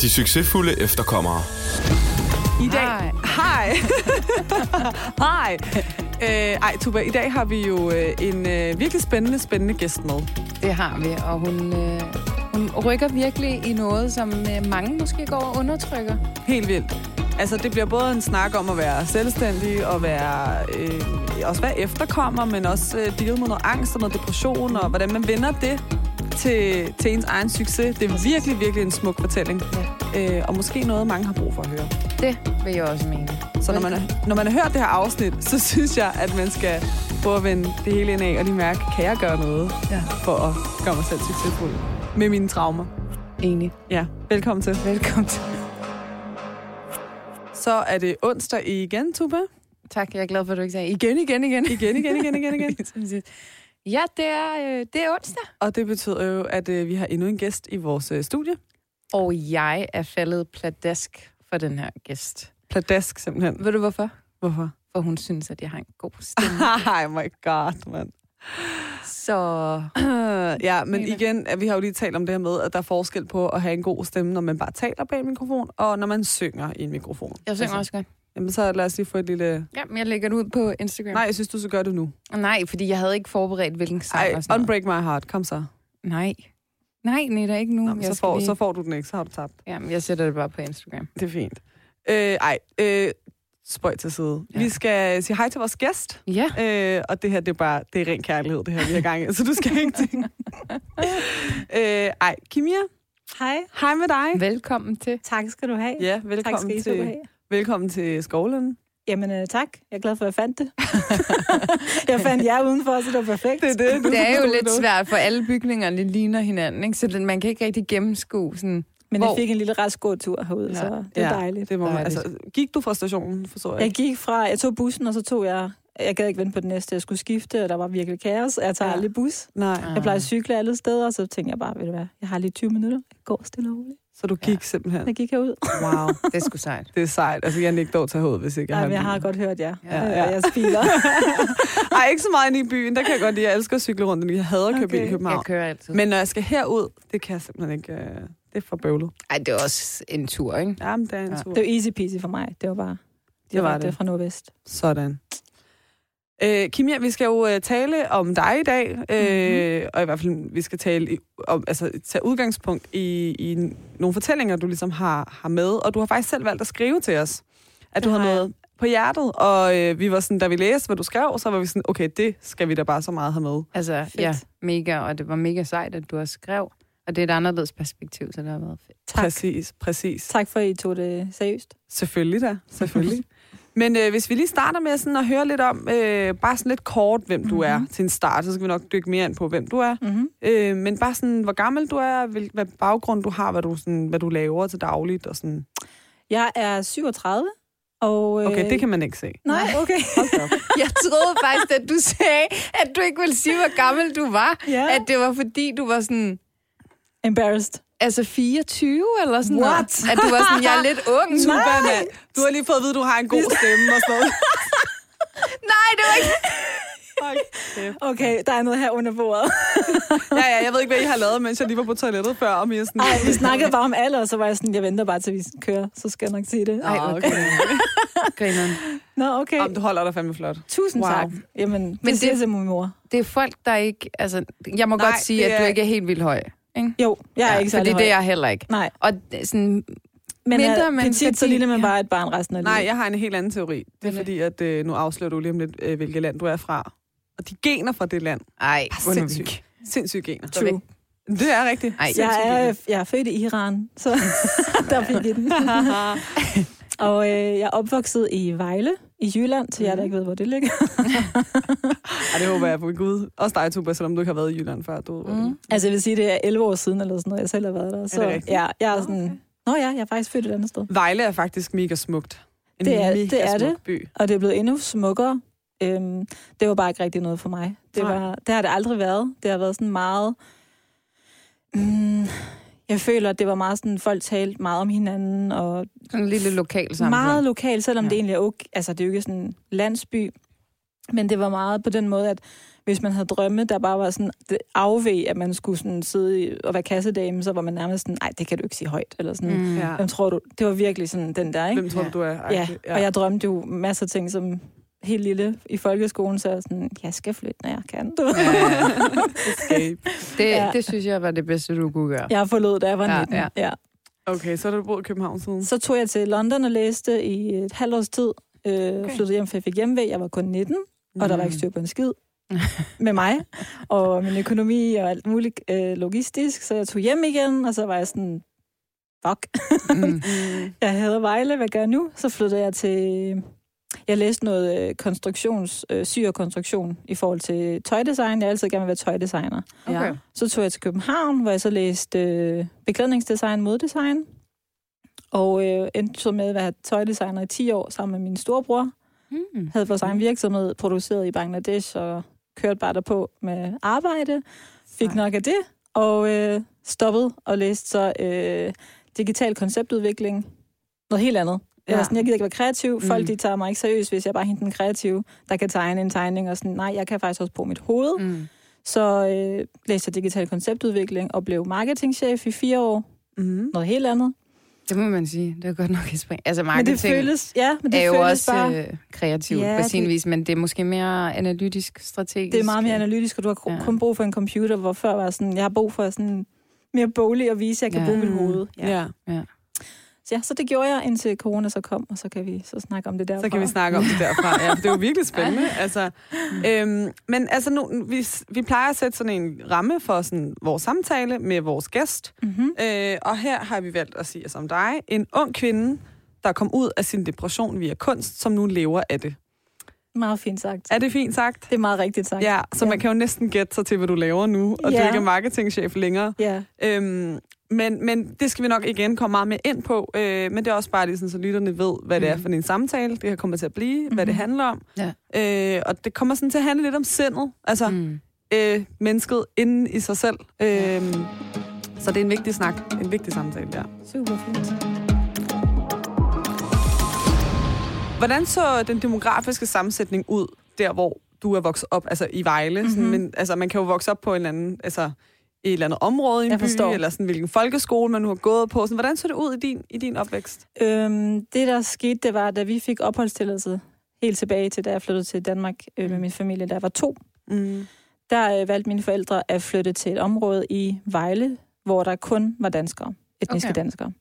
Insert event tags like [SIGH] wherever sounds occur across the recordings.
De succesfulde efterkommere. I dag... Hej. [LAUGHS] Hej. Øh, ej, Tuba, i dag har vi jo øh, en øh, virkelig spændende, spændende gæst med. Det har vi, og hun, øh, hun rykker virkelig i noget, som øh, mange måske går og undertrykker. Helt vildt. Altså, det bliver både en snak om at være selvstændig og være, øh, også være efterkommer, men også øh, deal med noget angst og noget depression, og hvordan man vender det til, til ens egen succes. Det er virkelig, virkelig en smuk fortælling. Ja. Øh, og måske noget, mange har brug for at høre. Det vil jeg også mene. Så når man, når man har hørt det her afsnit, så [LAUGHS] synes jeg, at man skal prøve at vende det hele ind af, og lige mærke, kan jeg gøre noget Ja. for at gøre mig selv succesfuld med mine traumer. Enig. Ja, velkommen til. Velkommen til. Så er det onsdag igen, Tuba. Tak, jeg er glad for, at du ikke sagde igen, igen, igen. Igen, igen, igen, igen, igen. [LAUGHS] ja, det er, øh, det er onsdag. Og det betyder jo, at øh, vi har endnu en gæst i vores øh, studie. Og jeg er faldet pladask for den her gæst. Pladask, simpelthen. Ved du hvorfor? Hvorfor? For hun synes, at jeg har en god stemme. [LAUGHS] oh my god, mand. Så [CLEARS THROAT] ja, men igen, vi har jo lige talt om det her med, at der er forskel på at have en god stemme, når man bare taler bag en mikrofon, og når man synger i en mikrofon. jeg synger også godt. Jamen, så lad os lige få et lille... Ja, men jeg lægger det ud på Instagram. Nej, jeg synes, du skal gøre det nu. Nej, fordi jeg havde ikke forberedt, hvilken sang Ej, og sådan noget. unbreak my heart. Kom så. Nej. Nej, Nita, ikke nu. Nå, Jeg så, får, lige- så får du den ikke, så har du tabt. Jamen, jeg sætter det bare på Instagram. Det er fint. Øh, ej, øh, spøj til side. Ja. Vi skal sige hej til vores gæst. Ja. Øh, og det her, det er bare, det er ren kærlighed, det her, vi har gang i, så du skal ikke tænke. [LAUGHS] øh, ej, Kimia, Hej. hej med dig. Velkommen til. Tak skal du have. Ja, tak skal velkommen, I til, have. velkommen til Skovlen. Jamen øh, tak. Jeg er glad for, at jeg fandt det. [LAUGHS] jeg fandt jer udenfor, så det var perfekt. Det er det. Du Det er jo lidt noget. svært, for alle bygningerne ligner hinanden, ikke? så man kan ikke rigtig gennemskue sådan... Men Hvor- jeg fik en lille ret god tur herude, Ja. så det er dejligt. Det må man, Dejligt. altså, gik du fra stationen, forstår jeg? Jeg gik fra, jeg tog bussen, og så tog jeg, jeg gad ikke vente på den næste, jeg skulle skifte, og der var virkelig kaos. Jeg tager Ja. ja. aldrig bus. Nej, Jeg plejer at cykle alle steder, og så tænkte jeg bare, ved du hvad, jeg har lige 20 minutter. Jeg går stille og roligt. så du gik simpelthen. Jeg gik herud. Wow, Det er sgu [LAUGHS] sejt. det er sejt. Altså, jeg nægter at tage hoved, hvis ikke jeg Nej, har men jeg har godt hørt jer. Ja, Ja, ja. ja. Jeg spiler. [LAUGHS] Ej, ikke så meget inde i byen. Der kan jeg godt lide. Jeg elsker at cykle rundt. Jeg hader at køre bil i Okay. København. Jeg kører altid. Men... Når jeg skal herud, det kan jeg simpelthen ikke... øh, Det er for bøvlet. Ej, det er også en tur, ikke? Jamen, det er en Ja. tur. Det var easy peasy for mig. Det var bare Det var direkte det. fra Nordvest. Sådan. Øh, Kimia, vi skal jo øh, tale om dig i dag, øh, mm-hmm. og i hvert fald, vi skal tale i, om, altså, tage udgangspunkt i, i nogle fortællinger, du ligesom har, har med, og du har faktisk selv valgt at skrive til os, at du Det har noget på hjertet, og øh, vi var sådan, da vi læste, hvad du skrev, så var vi sådan, okay, det skal vi da bare så meget have med. Altså, Fedt. ja, mega, og det var mega sejt, at du har skrev. Og det er et anderledes perspektiv, så det har været fedt. Tak. Præcis, præcis. Tak for, at I tog det seriøst. Selvfølgelig da, [LAUGHS] selvfølgelig. Men øh, hvis vi lige starter med sådan at høre lidt om, øh, bare sådan lidt kort, hvem du er til en start, så skal vi nok dykke mere ind på, hvem du er. Mm-hmm. Øh, men bare sådan, hvor gammel du er, hvil, hvad baggrund du har, hvad du, sådan, hvad du laver til dagligt og sådan. Jeg er 37, og... Okay, det kan man ikke se. Nej, okay. [LAUGHS] Jeg troede faktisk, at du sagde, at du ikke ville sige, hvor gammel du var. Ja. At det var fordi, du var sådan, Embarrassed. altså 24 eller sådan What? noget. At du var sådan, jeg er lidt ung. [LAUGHS] Tuba, mand. Du har lige fået at vide, at du har en god [LAUGHS] stemme og sådan noget. [LAUGHS] Nej, det var ikke... Okay, der er noget her under bordet. Ja, ja, jeg ved ikke, hvad I har lavet, mens jeg lige var på toilettet før, og I er sådan... Nej, vi snakkede bare om alder, og så var jeg sådan, jeg venter bare til vi kører, så skal jeg nok sige det. Ej, Ah, okay. Grineren. Nå, okay. Jamen, du holder dig fandme flot. Tusind Wow. tak. Jamen, det, Men det siger det- til min mor. Det er folk, der ikke... Altså, jeg må Nej, godt sige, at du er- ikke er helt vildt høj. Ikke? Jo, jeg er Ja, ikke fordi særlig det er høj. jeg heller ikke. Nej, Og er sådan, men Mindre, Mindre, men petit, så fordi- lille man ja. bare et barn resten af livet. Nej, jeg har en helt anden teori. Det er er fordi, at øh, nu afslører du lige om lidt, øh, hvilket land du er fra. Og de gener fra det land. ej, er nu sindssygt. Sindssyge gener. True. Det er rigtigt. Ej, Jeg er, jeg er født i Iran, så [LAUGHS] der fik I den. [LAUGHS] Og øh, jeg er opvokset i Vejle i Jylland, til jer, der ikke ved, hvor det ligger. [LAUGHS] Ej, det håber jeg på Gud. Også dig, Tuba, selvom du ikke har været i Jylland før. Du, mm. Mm. Altså, jeg vil sige, det er 11 år siden, eller sådan noget, jeg selv har været der. Så rigtigt? ja, jeg er sådan... Nå ja, jeg er faktisk født et andet sted. Vejle er faktisk mega smukt. En Det er- mega det er smuk det. by. Og det er blevet endnu smukkere. Øhm, det var bare ikke rigtig noget for mig. Det, Nej. var, det har det aldrig været. Det har været sådan meget... Mm, jeg føler, at det var meget sådan, folk talte meget om hinanden, og Sådan en lille lokal samfund. meget lokalt, selvom Ja. ja. det egentlig er okay. Altså, det er jo ikke sådan en landsby. Men det var meget på den måde, at hvis man havde drømme, der bare var sådan det afvæg, at man skulle sådan sidde og være kassedame, så var man nærmest sådan, nej, det kan du ikke sige højt. Eller sådan, mm. Ja. Hvem tror du? Det var virkelig sådan den der, ikke? Hvem tror du, du er? Ja, Agtig. og jeg drømte jo masser af ting som helt lille i folkeskolen, så jeg sådan, jeg skal flytte, når jeg kan. Du. [LAUGHS] Escape. Det, Ja. det synes jeg var det bedste, du kunne gøre. Jeg forlod, da jeg var Ja, 19. ja. ja. Okay, så har du boet i København siden. Så tog jeg til London og læste i et halvt års tid. Øh, Okay. Flyttede hjem, for jeg fik hjemmevæg. Jeg var kun 19, og der var ikke Mm. styr på en skid [LAUGHS] med mig. Og min økonomi og alt muligt øh, logistisk. Så jeg tog hjem igen, og så var jeg sådan, fuck. Mm. Mm. [LAUGHS] Jeg havde Vejle, hvad gør jeg nu? Så flyttede jeg til... Jeg læste noget øh, konstruktions, øh, syg og konstruktion i forhold til tøjdesign. Jeg har altid gerne vil være tøjdesigner. Okay. Så tog jeg til København, hvor jeg så læste øh, beklædningsdesign, moddesign. Og øh, endte så med at være tøjdesigner i 10 år sammen med min storebror. Mm. Havde vores egen virksomhed produceret i Bangladesh og kørte bare derpå med arbejde. Fik Sejt. nok af det, og øh, stoppede og læste så øh, digital konceptudvikling. Noget helt andet. Jeg, var sådan, jeg gider ikke være kreativ. Folk Mm. de tager mig ikke seriøst, hvis jeg bare er hende den kreative, der kan tegne en tegning. Og sådan, nej, jeg kan faktisk også bruge mit hoved. Mm. Så øh, læste jeg digital konceptudvikling og blev marketingchef i fire år. Mm. Noget helt andet. Det må man sige. Det er godt nok et spring. Altså Men det marketing føles, ja, men det er jo føles også bare... øh, kreativt Ja, på det- sin vis, men det er måske mere analytisk, strategisk. Det er meget mere analytisk, og du har Ja. ja. kun brug for en computer, hvor før var sådan, jeg har brug for sådan mere boglig at vise, at jeg kan Ja. ja. bruge mit hoved. Ja. Ja. Så, ja, så det gjorde jeg, indtil corona så kom, og så kan vi så snakke om det derfra. Så kan vi snakke om det derfra. Ja, for det er jo virkelig [LAUGHS] spændende. Altså, øhm, men altså nu, vi, vi plejer at sætte sådan en ramme for sådan vores samtale med vores gæst. Mm-hmm. Øh, og her har vi valgt at sige os om dig. En ung kvinde, der kom ud af sin depression via kunst, som nu lever af det. Meget fint sagt. Er det fint sagt? Det er meget rigtigt sagt. Ja, så man kan jo næsten gætte sig til, hvad du laver nu, og du Ja. ikke er marketingchef længere. Ja. Øhm, men, men det skal vi nok igen komme meget mere ind på. Øh, men det er også bare lige sådan, så lytterne ved, hvad det er Mhm. for en samtale, det her kommer til at blive, mm-hmm. hvad det Mhm. handler om. Ja. Øh, og det kommer sådan til at handle lidt om sindet, altså mm. Mm. øh, mennesket inden i sig selv. Øh, Ja. så det er en vigtig snak, en vigtig samtale der. Super fint. Hvordan så den demografiske sammensætning ud, der hvor du er vokset op, altså i Vejle? Mm-hmm. Sådan, Mhm. men, altså, man kan jo vokse op på en eller anden, altså, et eller andet område i en by, eller sådan, hvilken folkeskole man nu har gået på. Sådan, hvordan så det ud i din, i din opvækst? Øhm, det, der skete, det var, da vi fik opholdstilladelse helt tilbage til, da jeg flyttede til Danmark øh, med min familie, der var to. Mm. Der øh, valgte mine forældre at flytte til et område i Vejle, hvor der kun var danskere, etniske Okay. danskere.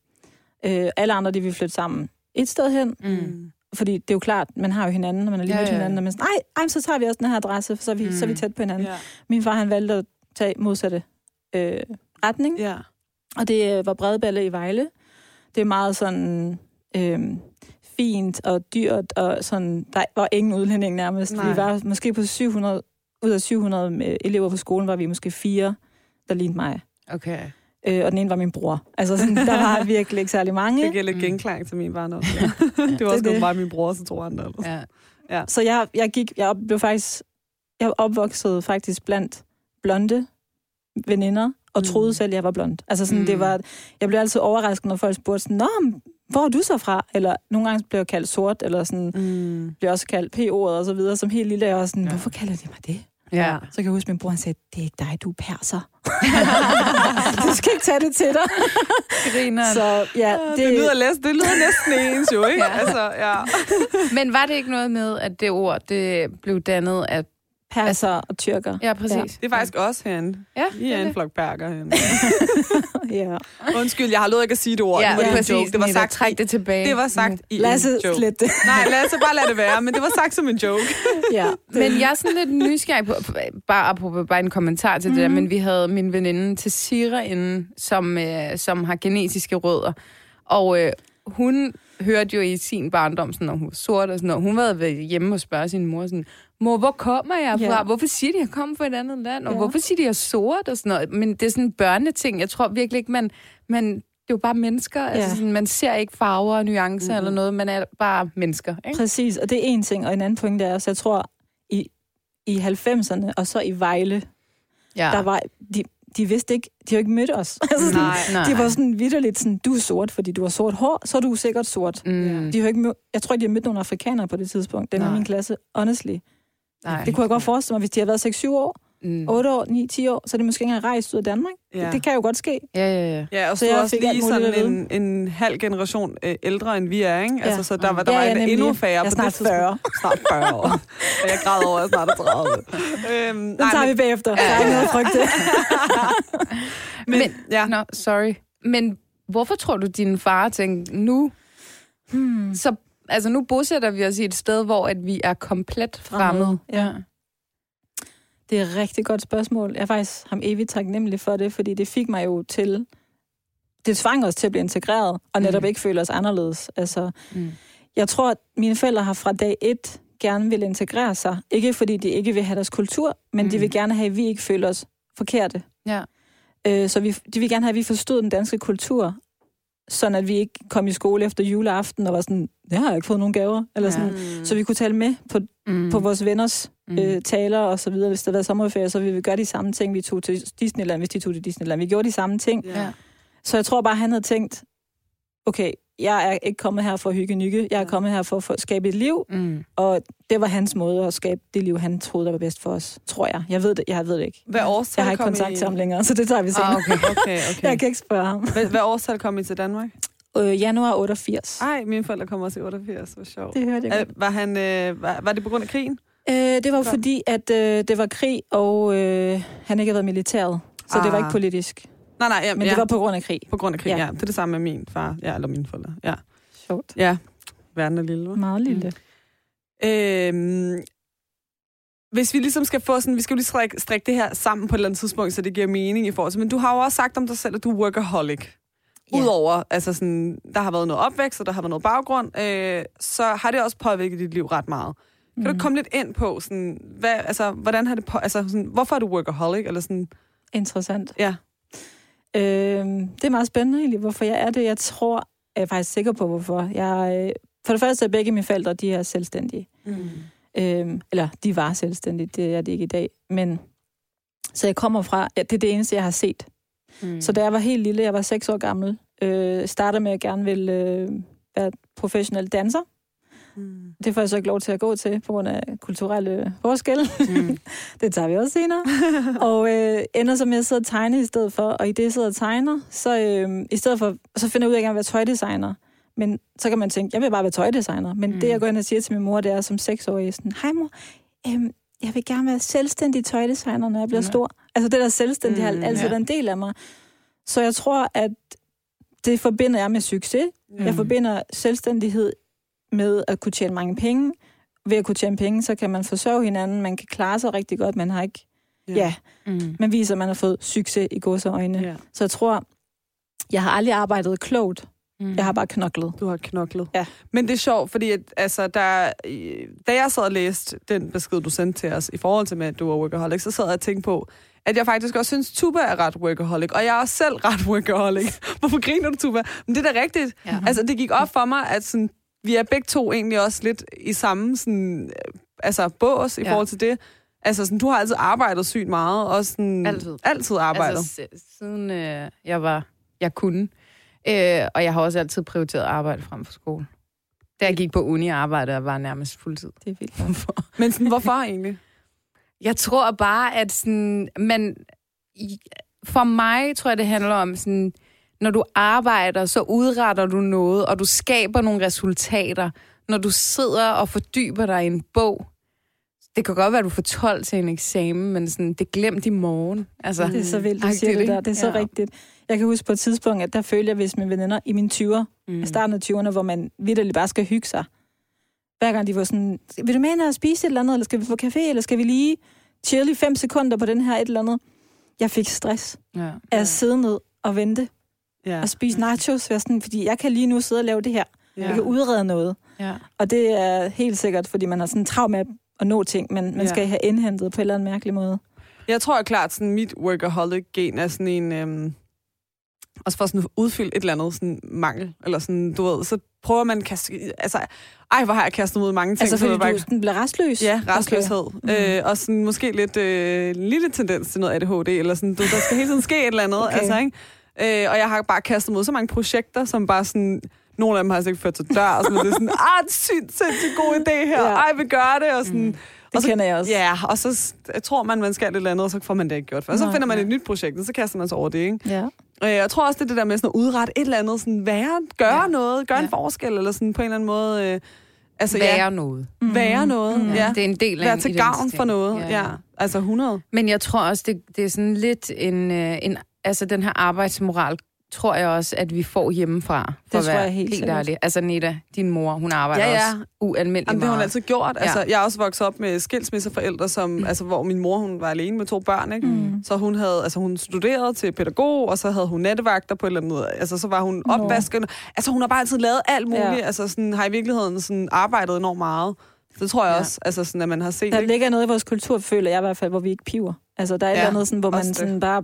Øh, alle andre, de ville flytte sammen et sted hen, Mm. fordi det er jo klart, man har jo hinanden, når man har lige Ja, mødt ja, hinanden, og man er sådan, ej, ej, så tager vi også den her adresse, så er vi, mm. så er vi Mm. tæt på hinanden. Ja. Min far, han valgte at tage modsatte øh, retning, ja. og det øh, var Bredballe i Vejle. Det er meget sådan øh, fint og dyrt, og sådan, der var ingen udlænding nærmest. Nej. Vi var måske på 700, ud af 700 med elever på skolen, var vi måske fire, der lignede mig. Okay. Øh, og den ene var min bror. Altså, sådan, der var [LAUGHS] virkelig ikke særlig mange. Det lidt Mm. genklang til min barndom. Ja. [LAUGHS] det var også Det det. bare min bror, så to andre. Altså. Ja. Så jeg, jeg gik, jeg blev faktisk, jeg opvoksede faktisk blandt blonde veninder, og Mm. troede selv, jeg var blond. Altså sådan, Mm. mm. det var, jeg blev altid overrasket, når folk spurgte sådan, Nå, hvor er du så fra? Eller nogle gange blev jeg kaldt sort, eller sådan, Mm. blev også kaldt P-ordet og så videre, som helt lille, jeg var sådan, Ja. hvorfor kalder de mig det? Ja. Så kan jeg huske, min bror han sagde, det er ikke dig, du er perser. [LAUGHS] du skal ikke tage det til dig. Griner. Så ja, Det, det, lyder, læs, det lyder næsten ens jo, ikke? Ja. Altså, ja. [LAUGHS] Men var det ikke noget med, at det ord, det blev dannet af... perser og tyrker. Ja, præcis. Det er faktisk også herinde. Ja, I er en flok perker herinde. [LAUGHS] Ja. Undskyld, jeg har lovet ikke at sige det ord. Ja, det var ja, præcis. joke. Det var sagt, Træk det tilbage. det var sagt i Lasse, en joke. slet det. Nej, Lasse, bare lad det være. Men det var sagt som en joke. [LAUGHS] ja. Men jeg er sådan lidt nysgerrig på, bare apropos, bare en kommentar til mm. det der, men vi havde min veninde til Sira inden, som, øh, som har genetiske rødder. Og øh, hun hørte jo i sin barndom, sådan, når hun var sort og sådan noget, hun var hjemme og spørge sin mor sådan, mor, hvor kommer jeg fra? Ja. Hvorfor siger de, at jeg kommer fra et andet land? Og Ja. hvorfor siger de, at jeg er sort? Og sådan noget. Men det er sådan en børneting. Jeg tror virkelig ikke, man... man det er jo bare mennesker. Ja. Altså, Ja. sådan, man ser ikke farver og nuancer Mhm. eller noget. Man er bare mennesker. Ikke? Præcis, og det er en ting. Og en anden pointe er også, jeg tror, i, i 90'erne, og så i Vejle, Ja. der var, de, de vidste ikke, de har ikke mødt os. [LAUGHS] Altså, sådan, Nej. Nej. De var sådan vidderligt sådan, du er sort, fordi du har sort hår, så er du sikkert sort. Mm. De har ikke mød, jeg tror ikke, de har mødt nogle afrikanere på det tidspunkt, dem i min klasse, honestly. Nej. Det kunne jeg godt forestille mig, hvis de har været 6-7 år, Mm. 8 år, 9, 10 år, så er de måske ikke engang rejst ud af Danmark. Ja. Det, det kan jo godt ske. Ja, ja, ja. Ja, og Så så, jeg også fik lige sådan en, en halv generation øh, ældre, end vi er, ikke? Ja. Altså, så der, var, der Ja, var ja, en nemlig. endnu færre Jeg er på snart det tidspunkt. 40. Snart 40 år. [LAUGHS] og jeg græder over, at jeg snart er 30. øhm, Den tager men, vi bagefter. Der er ikke noget at frygte. [LAUGHS] men, Men- ja. Nå, sorry. Men hvorfor tror du, din far tænkte, nu, Hmm. så, altså nu bosætter vi os i et sted, hvor at vi er komplet fremmede. Ja. Det er et rigtig godt spørgsmål. Jeg er faktisk ham evigt taknemmelig for det, fordi det fik mig jo til... Det tvang os til at blive integreret, og netop Mm. ikke føle os anderledes. Altså, Mm. jeg tror, at mine forældre har fra dag et gerne vil integrere sig. Ikke fordi de ikke vil have deres kultur, men mm. de vil gerne have, at vi ikke føler os forkerte. Ja. Øh, så vi, de vil gerne have, at vi forstod den danske kultur, sådan at vi ikke kom i skole efter juleaften og var sådan, jeg har ikke fået nogen gaver. Eller Ja. sådan. Så vi kunne tale med på, Mm. på vores venners Mm. øh, taler og så videre. Hvis der var sommerferie, så ville vi gøre de samme ting. Vi tog til Disneyland, hvis de tog til Disneyland. Vi gjorde de samme ting. Ja. Så jeg tror bare, han havde tænkt, okay, jeg er ikke kommet her for at hygge nykke. Jeg er kommet her for, for at skabe et liv, Mm. og det var hans måde at skabe det liv, han troede, der var bedst for os. Tror jeg. Jeg ved det, jeg ved det ikke. Hvad årstal Jeg har ikke kontakt I... til ham længere, så det tager vi senere. Ah, okay. Okay, okay. [LAUGHS] Jeg kan ikke spørge ham. Hvad, hvad årstal kom I til Danmark? Øh, januar 88. Ej, mine forældre kom også i 88. Hvor sjovt. Det hørte jeg Er, var, han, øh, var, var det på grund af krigen? Øh, det var jo fordi, at øh, det var krig, og øh, han ikke havde været militæret. Så ah. det var Ah. ikke politisk. Nej, nej, ja, Men ja. det var på grund af krig. på grund af krigen, ja. Ja. Det er det samme med min far, ja, eller mine forældre. Ja, Sjovt. ja. verden er lille, hva'? Meget lille. Øhm, hvis vi ligesom skal få sådan, vi skal jo lige strikke, strikke det her sammen på et eller andet tidspunkt, så det giver mening i forhold til, men du har jo også sagt om dig selv, at du er workaholic. Ja. Udover, altså sådan, der har været noget opvækst, og der har været noget baggrund, øh, så har det også påvirket dit liv ret meget. Kan mm. du komme lidt ind på, sådan, hvad, altså, hvordan har det på, altså, sådan, hvorfor er du workaholic? Eller sådan, Interessant. ja. Øh, det er meget spændende egentlig, hvorfor jeg er det. Jeg tror, jeg er faktisk sikker på, hvorfor. Jeg, øh, for det første er begge mine forældre, de er selvstændige. Mm. Øh, eller de var selvstændige, det er det ikke i dag. Men så jeg kommer fra, ja, det er det eneste, jeg har set. Mm. Så da jeg var helt lille, jeg var seks år gammel, øh, startede med, at jeg gerne ville øh, være professionel danser. Mm. Det får jeg så ikke lov til at gå til, på grund af kulturelle forskelle. Mm. [LAUGHS] det tager vi også senere. [LAUGHS] og øh, ender så med at sidde og tegne i stedet for. Og i det, jeg sidder og tegner, så, øh, i stedet for, så finder jeg ud af, at jeg gerne vil være tøjdesigner. Men så kan man tænke, jeg vil bare være tøjdesigner. Men Mm. mm. det, jeg går ind og siger til min mor, det er som seksårig, sådan, hej mor, øhm, jeg vil gerne være selvstændig tøjdesigner, når jeg bliver Ja. stor. Altså det der selvstændige har Mm, altid ja. været en del af mig. Så jeg tror, at det forbinder jeg med succes. Mm. Jeg forbinder selvstændighed med at kunne tjene mange penge. Ved at kunne tjene penge, så kan man forsørge hinanden. Man kan klare sig rigtig godt. Man har ikke... Ja, ja Mm. man viser, at man har fået succes i godseøjne. Ja. Så jeg tror, jeg har aldrig arbejdet klogt. Mm. Jeg har bare knoklet. Du har knoklet. Ja. Men det er sjovt, fordi at, altså, der, øh, da jeg sad og læste den besked, du sendte til os, i forhold til med, at du er workaholic, så sad jeg og tænkte på, at jeg faktisk også synes, Tuba er ret workaholic, og jeg er også selv ret workaholic. [LAUGHS] Hvorfor griner du, Tuba? Men det er da rigtigt. Ja. Altså, det gik op for mig, at sådan, vi er begge to egentlig også lidt i samme sådan, øh, altså, bås i Ja. forhold til det. Altså, sådan, du har altid arbejdet sygt meget, og sådan, Altid. altid arbejdet. Altså, siden øh, jeg var, jeg kunne. Øh, og jeg har også altid prioriteret arbejde frem for skole. Da jeg gik på uni og arbejdede, var nærmest fuldtid. Det er vildt. [LAUGHS] Men sådan, hvorfor egentlig? Jeg tror bare, at sådan, man, for mig tror jeg, det handler om sådan, når du arbejder, så udretter du noget, og du skaber nogle resultater. Når du sidder og fordyber dig i en bog, det kan godt være, at du får 12 til en eksamen, men sådan, det er glemt i morgen. Altså, Det er så vildt, du siger det ikke? der. Det er så Ja. rigtigt. Jeg kan huske på et tidspunkt, at der følte jeg, hvis mine veninder i mine 20'er, mm. starten af 20'erne, hvor man vidderligt bare skal hygge sig. Hver gang de var sådan, vil du med ind og spise et eller andet, eller skal vi på café, eller skal vi lige chill i fem sekunder på den her et eller andet? Jeg fik stress ja. af at sidde ned og vente Ja. og spise nachos, være sådan, fordi jeg kan lige nu sidde og lave det her. Ja. Jeg kan udrede noget. Ja. Og det er helt sikkert, fordi man har sådan travlt med at nå ting, men man Ja. skal have indhentet på en eller anden mærkelig måde. Jeg tror klart, sådan mit workaholic-gen er sådan en... Øhm, også for sådan at udfylde et eller andet sådan mangel, eller sådan, du ved, så prøver man at kaste... Altså, ej, hvor har jeg kastet mod mange ting. Altså, så fordi bare- du sådan bliver restløs? Ja, restløshed. Okay. Øh, og sådan måske lidt øh, en lille tendens til noget ADHD, eller sådan, du, der skal hele tiden ske et eller andet. Okay. Altså, ikke? Øh, og jeg har bare kastet mod så mange projekter, som bare sådan... Nogle af dem har jeg altså ikke ført til dør, og sådan, det er sådan, [LAUGHS] ah, det er sygt, sindssygt god idé her, Ja. ej, vi gør det, og sådan... Mm. Det kender jeg også. Ja, og så s- tror man, man skal et eller andet, og så får man det ikke gjort. For. Og så Nej, finder man nej. et nyt projekt, og så kaster man sig over det, ikke? Ja. Øh, Jeg tror også, det er det der med sådan at udrette et eller andet, sådan være, gøre Ja. ja. noget, gøre ja. en Ja. forskel, eller sådan på en eller anden måde. Øh, altså, Være ja, noget. være noget. Mm. Mm. Ja. Det er en del af Være til gavn for noget. Ja, ja. Altså 100. Men jeg tror også, det, det er sådan lidt en, øh, en... Altså, den her arbejdsmoral tror jeg også, at vi får hjemmefra. For Det tror at være jeg helt helt sikkert. ærlig. Altså, Nita, din mor, hun arbejder Ja, ja. også ualmindeligt Jamen, det har hun meget. altid gjort. Ja. Altså, jeg er også vokset op med skilsmisseforældre, som, mm. altså, hvor min mor hun var alene med to børn. Ikke? Mm. Så hun havde, altså hun studerede til pædagog, og så havde hun nattevagter på et eller andet. Altså så var hun opvaskende. Altså hun har bare altid lavet alt muligt. Ja. Ja. Altså sådan, har i virkeligheden sådan arbejdet enormt meget. Det tror jeg Ja. også, altså sådan, at man har set. Der ikke? ligger noget i vores kultur, føler jeg i hvert fald, hvor vi ikke piver. Altså, der er et Ja, eller andet, sådan, hvor man det. sådan bare...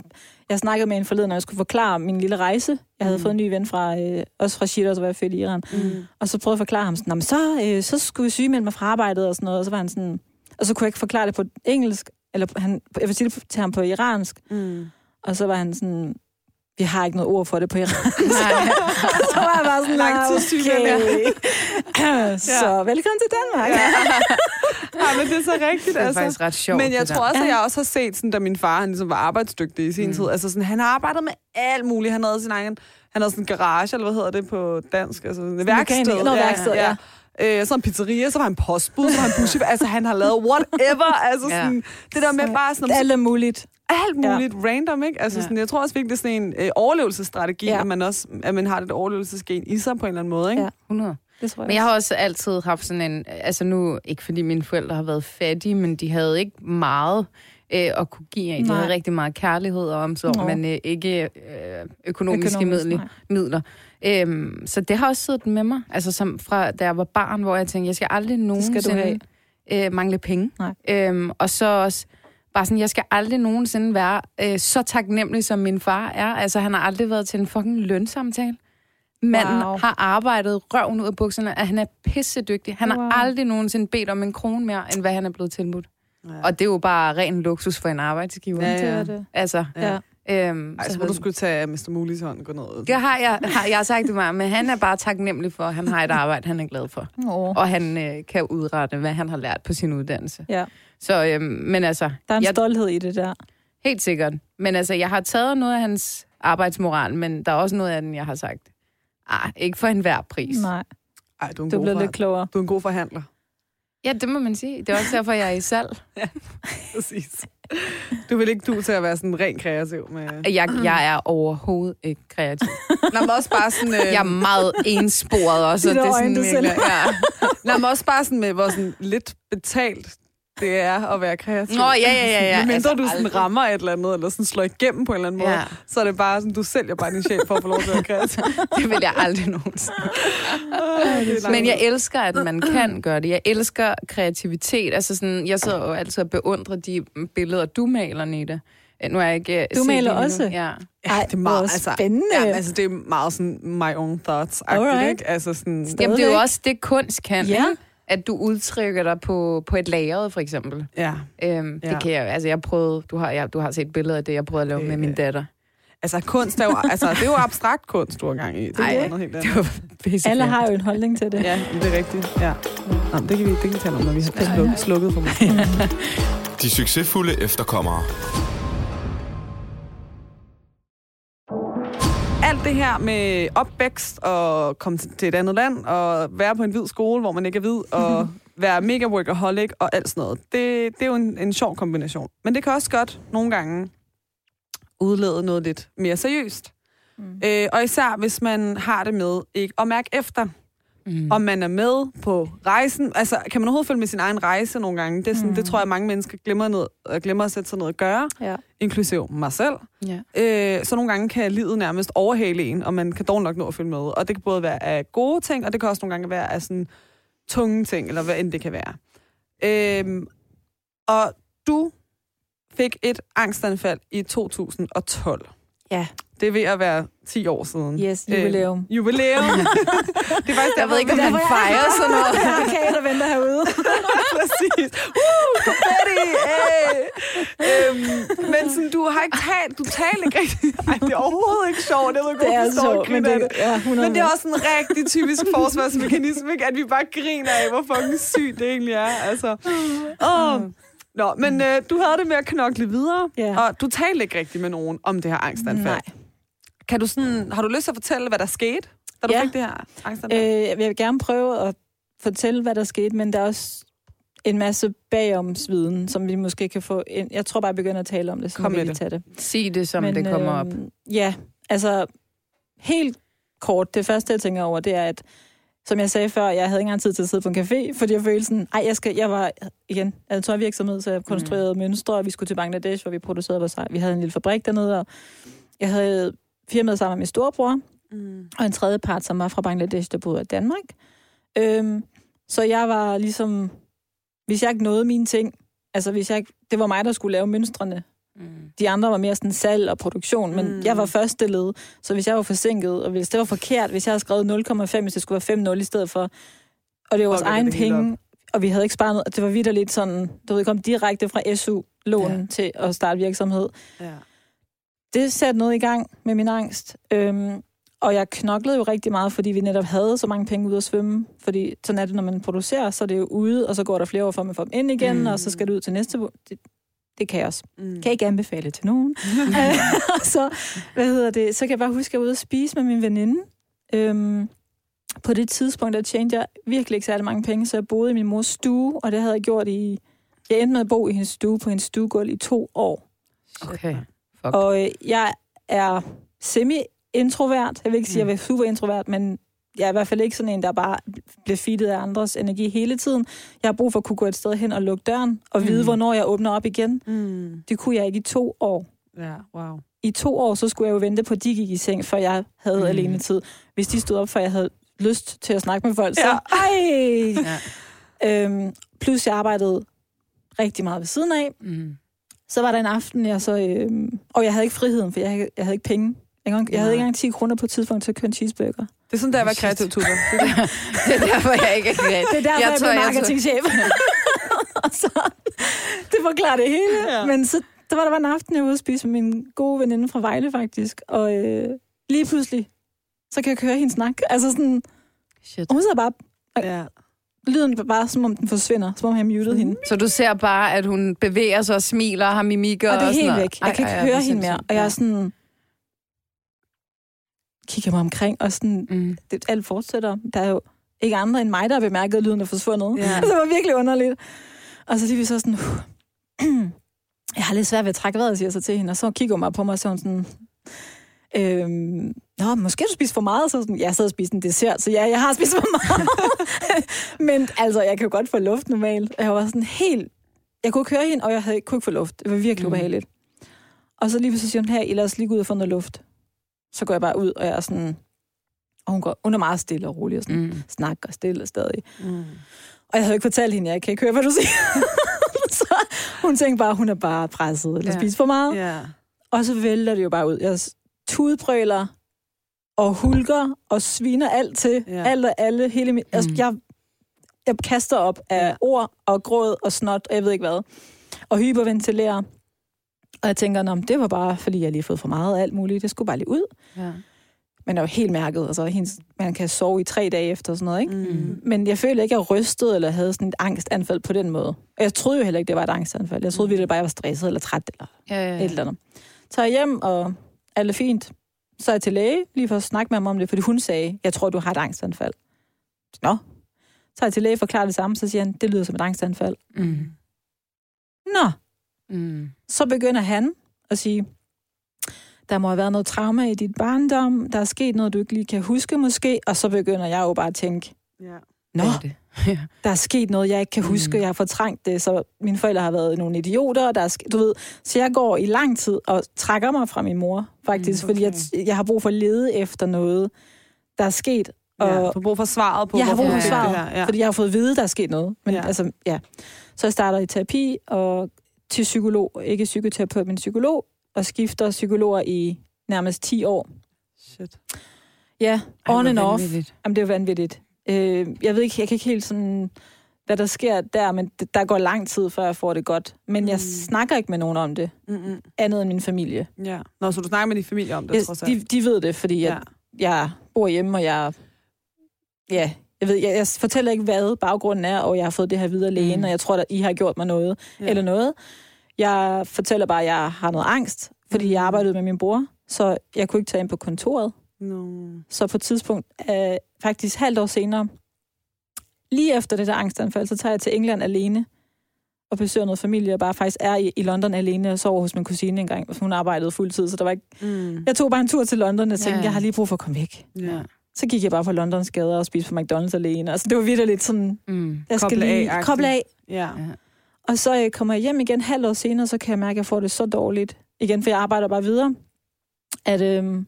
Jeg snakkede med en forleden, når jeg skulle forklare min lille rejse. Jeg havde Mm. fået en ny ven fra, øh, også fra Shitter, hvor jeg er født i Iran. Mm. Og så prøvede jeg at forklare ham sådan, "Nå, men så, øh, så skulle jeg sygemelde mig fra arbejdet og sådan noget. Og så var han sådan... Og så kunne jeg ikke forklare det på engelsk, eller han, jeg vil sige det til ham på iransk. Mm. Og så var han sådan, vi har ikke noget ord for det på iransk. [LAUGHS] Nej. [LAUGHS] så var jeg bare sådan, "Ah, sygemeldt, okay. [LAUGHS] så velkommen til Danmark. Ja. ja, men det er så rigtigt, Det er altså. faktisk ret sjovt. Men jeg tror der. også, at Ja. jeg også har set, sådan, da min far han ligesom var arbejdsdygtig i sin Mm. tid. Altså, sådan, han har arbejdet med alt muligt. Han havde sin egen han havde sådan en garage, eller hvad hedder det på dansk? Altså, en værksted. mekaniker. Nå, værksted, ja. Øh, så en pizzeria, så var han postbud, så var han buschef. altså, han har lavet whatever. Altså, Ja. sådan, det der med bare sådan, Alt muligt. alt muligt ja. random, ikke? Altså, Ja. sådan, jeg tror også virkelig, det er sådan en øh, overlevelsesstrategi, Ja. at man også at man har det overlevelsesgen i sig på en eller anden måde, ikke? Ja. 100. Det tror jeg. Men jeg har også altid haft sådan en... Altså nu, ikke fordi mine forældre har været fattige, men de havde ikke meget øh, at kunne give af. De havde rigtig meget kærlighed og omsorg, Nå. men øh, ikke øh, økonomiske Økonomisk, midler. nej. midler. Øhm, så det har også siddet med mig, altså som fra da jeg var barn, hvor jeg tænkte, jeg skal aldrig nogensinde øh, mangle penge. Nej. Øhm, og så også bare sådan, jeg skal aldrig nogensinde være øh, så taknemmelig, som min far er. Altså, han har aldrig været til en fucking lønsamtale. Manden Wow. har arbejdet røven ud af bukserne, at han er pissedygtig. Han Wow. har aldrig nogensinde bedt om en krone mere, end hvad han er blevet tilbudt. Ja. Og det er jo bare ren luksus for en arbejdsgiver. Ja, Det er det. Altså, Ja. Øhm, Ej, så må du skulle tage Mr. Mulis hånd og gå ned. det har jeg, har, jeg sagt det meget, men han er bare taknemmelig for, at han har et arbejde, han er glad for. Åh. Og han øh, kan udrette, hvad han har lært på sin uddannelse. Ja. Så, øhm, men altså, Der er en jeg, stolthed i det der. helt sikkert. Men altså, jeg har taget noget af hans arbejdsmoral, men der er også noget af den, jeg har sagt, ah, ikke for enhver pris. Nej, Ej, du er en du god bliver lidt klogere. Du er en god forhandler. Ja, det må man sige. Det er også derfor, jeg er i salg. [LAUGHS] Præcis. Du vil ikke du til at være sådan ren kreativ med... Jeg, jeg er overhovedet ikke kreativ. Nå, men også bare sådan... Øh, Jeg er meget ensporet også. og der det er sådan virkelig- ja. Nå, men også bare sådan med, hvor sådan lidt betalt det er at være kreativ. Nå, ja, ja, ja, ja. Men mindre Altså, du sådan aldrig. rammer et eller andet, eller sådan slår igennem på en eller anden måde, Ja. så er det bare sådan, du sælger bare din sjæl for at få lov til at være kreativ. [LAUGHS] Det vil jeg aldrig nogensinde. er Men jeg elsker, at man kan gøre det. Jeg elsker kreativitet. Altså sådan, jeg sidder jo altid og beundrer de billeder, du maler, Nita. Nu er jeg ikke øh, Du maler også? Ja. Ja, det er meget, altså, spændende. Ja, altså, det er meget sådan my own thoughts Alright. ikke? Altså sådan. Jamen, det er jo også det, kunst kan, Ja. ikke? At du udtrykker dig på, på et lageret, for eksempel. ja. Øhm, Ja. Det kan jeg, altså jeg prøvede, du har, jeg, du har set billeder af det, jeg prøvede at lave Det- med min datter. Altså, kunst er jo, altså, det er jo abstrakt kunst, du har gang i. Det er Ej, noget helt andet. Det var basically. Alle har jo en holdning til det. Ja, det er rigtigt. Ja. Nå, det kan vi, det kan vi tale om, når vi har slukket, slukket for mig. De succesfulde efterkommere. Alt det her med opvækst og komme til et andet land og være på en hvid skole, hvor man ikke er hvid, og [LAUGHS] være mega workaholic og alt sådan noget. Det, det er jo en, en sjov kombination. Men det kan også godt nogle gange udlede noget lidt mere seriøst. Mm. Øh, og især hvis man har det med ikke at mærke efter, Mm. om man er med på rejsen. Altså, kan man overhovedet følge med sin egen rejse nogle gange? Det, er sådan, Mm. det tror jeg, mange mennesker glemmer, noget, øh, glemmer at sætte sig noget at gøre, Ja. inklusiv mig selv. Ja. Øh, så nogle gange kan livet nærmest overhale en, og man kan dog nok nå at følge med. Og det kan både være af gode ting, og det kan også nogle gange være af sådan tunge ting, eller hvad end det kan være. Øh, og du fik et angstanfald i 2012. Ja. Det er ved at være 10 år siden. Yes, jubilæum. Øh, jubilæum. [LAUGHS] det er faktisk Jeg ved ikke, om man fejrer sådan noget. Der er kage, der venter herude. [LAUGHS] Præcis. Uh, confetti! [LAUGHS] Hey. Øhm, men sådan, du har ikke talt, du taler ikke rigtig. Ej, det er overhovedet ikke sjovt. Jeg ved ikke, Det er sjovt, men det, det. ja, 100 Men det er også en rigtig typisk forsvarsmekanisme, ikke? at vi bare griner af, hvor fucking sygt det egentlig er. Altså. Oh. Nå, men øh, du havde det med at knokle videre, Ja. og du talte ikke rigtig med nogen om det her angstanfald. Nej. Kan du sådan, har du lyst til at fortælle, hvad der skete, da du Ja. fik det her angstanfald? Øh, jeg vil gerne prøve at fortælle, hvad der skete, men der er også en masse bagomsviden, som vi måske kan få ind. Jeg tror bare, jeg begynder at tale om det, så Kom vi det. tage det. Sig det, som det kommer op. øhm, Ja, altså helt kort, det første, jeg tænker over, det er, at som jeg sagde før, jeg havde ikke engang tid til at sidde på en café, fordi jeg følte sådan, ej, jeg, skal, jeg var, igen, jeg havde tøjvirksomhed, så jeg konstruerede mm. mønstre, og vi skulle til Bangladesh, hvor vi producerede vores Vi havde en lille fabrik dernede, og jeg havde firmaet sammen med min storebror, Mm. og en tredje part, som var fra Bangladesh, der boede i Danmark. Øhm, så jeg var ligesom, hvis jeg ikke nåede mine ting, altså hvis jeg ikke, det var mig, der skulle lave mønstrene. Mm. De andre var mere sådan salg og produktion, men Mm. jeg var første led, så hvis jeg var forsinket, og hvis det var forkert, hvis jeg havde skrevet 0,5, hvis det skulle være 5,0 i stedet for, og det var vores egen penge, og vi havde ikke sparet noget, og det var lidt sådan, du ved, kom direkte fra SU-lån ja. til at starte virksomhed Ja. Det satte noget i gang med min angst. Øhm, og jeg knoklede jo rigtig meget, fordi vi netop havde så mange penge ude at svømme. Fordi sådan er det, når man producerer, så er det jo ude, og så går der flere år, for at man får dem ind igen, Mm. mm. og så skal det ud til næste... Det, det kan jeg også. Mm. Kan jeg ikke anbefale til nogen. og [LAUGHS] så, hvad hedder det, så kan jeg bare huske, at jeg var ude at spise med min veninde. Øhm, på det tidspunkt, der tjente jeg virkelig ikke særlig mange penge, så jeg boede i min mors stue, og det havde jeg gjort i... Jeg endte med at bo i hendes stue på hendes stuegulv i to år. Okay. Fuck. Og øh, jeg er semi-introvert. Jeg vil ikke sige, at jeg er super introvert, men jeg er i hvert fald ikke sådan en, der bare bliver feedet af andres energi hele tiden. Jeg har brug for at kunne gå et sted hen og lukke døren, og vide, Mm. hvornår jeg åbner op igen. Mm. Det kunne jeg ikke i to år. Ja, wow. I to år, så skulle jeg jo vente på, at de gik i seng, før jeg havde Mm. mm. alene tid. Hvis de stod op, for jeg havde lyst til at snakke med folk, så Ja. ej! [LAUGHS] Ja. Øhm, plus jeg arbejdede rigtig meget ved siden af. Mm. Så var der en aften, jeg så... Øhm, og jeg havde ikke friheden, for jeg, havde- jeg havde ikke penge. Jeg havde Nej. ikke engang 10 kroner på et tidspunkt til at købe en cheeseburger. Det er sådan, der jeg var kreativ, Tuba. [LAUGHS] [LAUGHS] Det er derfor, jeg ikke er kreativ. Det er derfor, jeg, jeg tror, blev jeg tror- marketingchef. [LAUGHS] og så, det forklarer det hele. Ja. Men så, der var der var en aften, jeg var ude at spise med min gode veninde fra Vejle, faktisk. Og øh, lige pludselig, så kan jeg høre hende snakke. Altså sådan, Shit. og hun sidder bare... Ja. Lyden var bare, som om den forsvinder. Som om han mutede Mhm. hende. Så du ser bare, at hun bevæger sig og smiler og har mimikker Og det er sådan helt noget. væk. Jeg kan ikke Ej, ej, høre hende mere. Og jeg er sådan... Kigger mig omkring, og sådan, Mm. det, alt fortsætter. Der er jo ikke andre end mig, der har bemærket, at lyden er forsvundet. Ja. [LAUGHS] Det var virkelig underligt. Og så lige vi så sådan, "Uh, [CLEARS THROAT] jeg har lidt svært ved at trække vejret, siger jeg så til hende. Og så kigger hun mig på mig, og så sådan, øhm, Nå, måske du spist for meget. Så sådan, jeg sad og spiste en dessert, så ja, jeg har spist for meget. [LAUGHS] Men altså, jeg kan jo godt få luft normalt. Jeg var sådan helt... Jeg kunne ikke høre hende, og jeg havde, kunne ikke få luft. Det var virkelig Mm. ubehageligt. Og så lige pludselig siger hun, her, lad os lige gå ud og få noget luft. Så går jeg bare ud, og jeg er sådan... Og hun, går, hun er meget stille og rolig og sådan, Mm. snakker stille stadig. Mm. Og jeg havde ikke fortalt hende, jeg kan ikke høre, hvad du siger. [LAUGHS] så hun tænkte bare, hun er bare presset eller ja. spiser for meget. Ja. Og så vælter det jo bare ud. Jeg tudbrøler og hulker og sviner alt til. Ja. Alt og alle. Hele min, altså, Mm. jeg, jeg kaster op af Ja. ord og gråd og snot, og jeg ved ikke hvad. Og hyperventilerer. Og jeg tænker, men det var bare, fordi jeg lige har fået for meget af alt muligt. Det skulle bare lige ud. Ja. Men jeg var helt mærket. Altså, hendes, man kan sove i tre dage efter og sådan noget, ikke? Mm. Men jeg følte ikke, at jeg rystede eller havde sådan et angstanfald på den måde. Og jeg troede jo heller ikke, det var et angstanfald. Jeg troede virkelig bare, jeg var stresset eller træt eller Ja, ja, et ja. eller andet. Så jeg hjem, og alt er fint. Så er jeg til læge, lige for at snakke med ham om det, fordi hun sagde, jeg tror, du har et angstanfald. Nå. Så er jeg til læge, forklarer det samme, så siger han, det lyder som et angstanfald. Mm. Nå. Mm. Så begynder han at sige, der må have været noget trauma i dit barndom, der er sket noget, du ikke lige kan huske måske, og så begynder jeg jo bare at tænke, Ja. Nå, det? [LAUGHS] ja. der er sket noget, jeg ikke kan huske, Mm. jeg har fortrængt det, så mine forældre har været nogle idioter, og der er, sk- du ved, så jeg går i lang tid og trækker mig fra min mor, faktisk, Mm, okay. fordi jeg, jeg har brug for at lede efter noget, der er sket, og Ja. Du har brug for svaret på, jeg har brug for svaret, det her. Ja. fordi jeg har fået at vide, der er sket noget. Men Ja. ja. altså, ja. Så jeg starter i terapi, og til psykolog, ikke psykoterapeut, men psykolog, og skifter psykologer i nærmest 10 år. Shit. Ja, on and off. vanvittigt. Jamen, det er vanvittigt. Øh, jeg ved ikke, jeg kan ikke helt sådan, hvad der sker der, men det, der går lang tid, før jeg får det godt. Men jeg Mm. snakker ikke med nogen om det, Mm-mm. andet end min familie. Ja. Nå, så du snakker med din familie om det, Jeg, trods alt? de, de ved det, fordi jeg, jeg bor hjemme, og jeg... Ja, jeg ved, jeg, jeg fortæller ikke, hvad baggrunden er, og jeg har fået det her videre lægen, Mm. mm. og jeg tror, at I har gjort mig noget, Ja. ja. eller noget. Jeg fortæller bare, at jeg har noget angst, fordi Mm. jeg arbejdede med min bror, så jeg kunne ikke tage ind på kontoret. No. Så på et tidspunkt, øh, faktisk halvt år senere, lige efter det der angstanfald, så tager jeg til England alene og besøger noget familie, og bare faktisk er i, i London alene og sover hos min kusine en gang. Hun arbejdede fuldtid, så der var ikke... Mm. Jeg tog bare en tur til London og tænkte, Ja. jeg har lige brug for at komme væk. Ja. Så gik jeg bare på Londons gader og spiste på McDonald's alene. Altså, det var virkelig lidt sådan, Mm. jeg skal Koble lige af-agtigt. koble af. Ja. Og så øh, kommer jeg hjem igen halvt år senere, så kan jeg mærke, at jeg får det så dårligt. Igen, for jeg arbejder bare videre. At, øhm,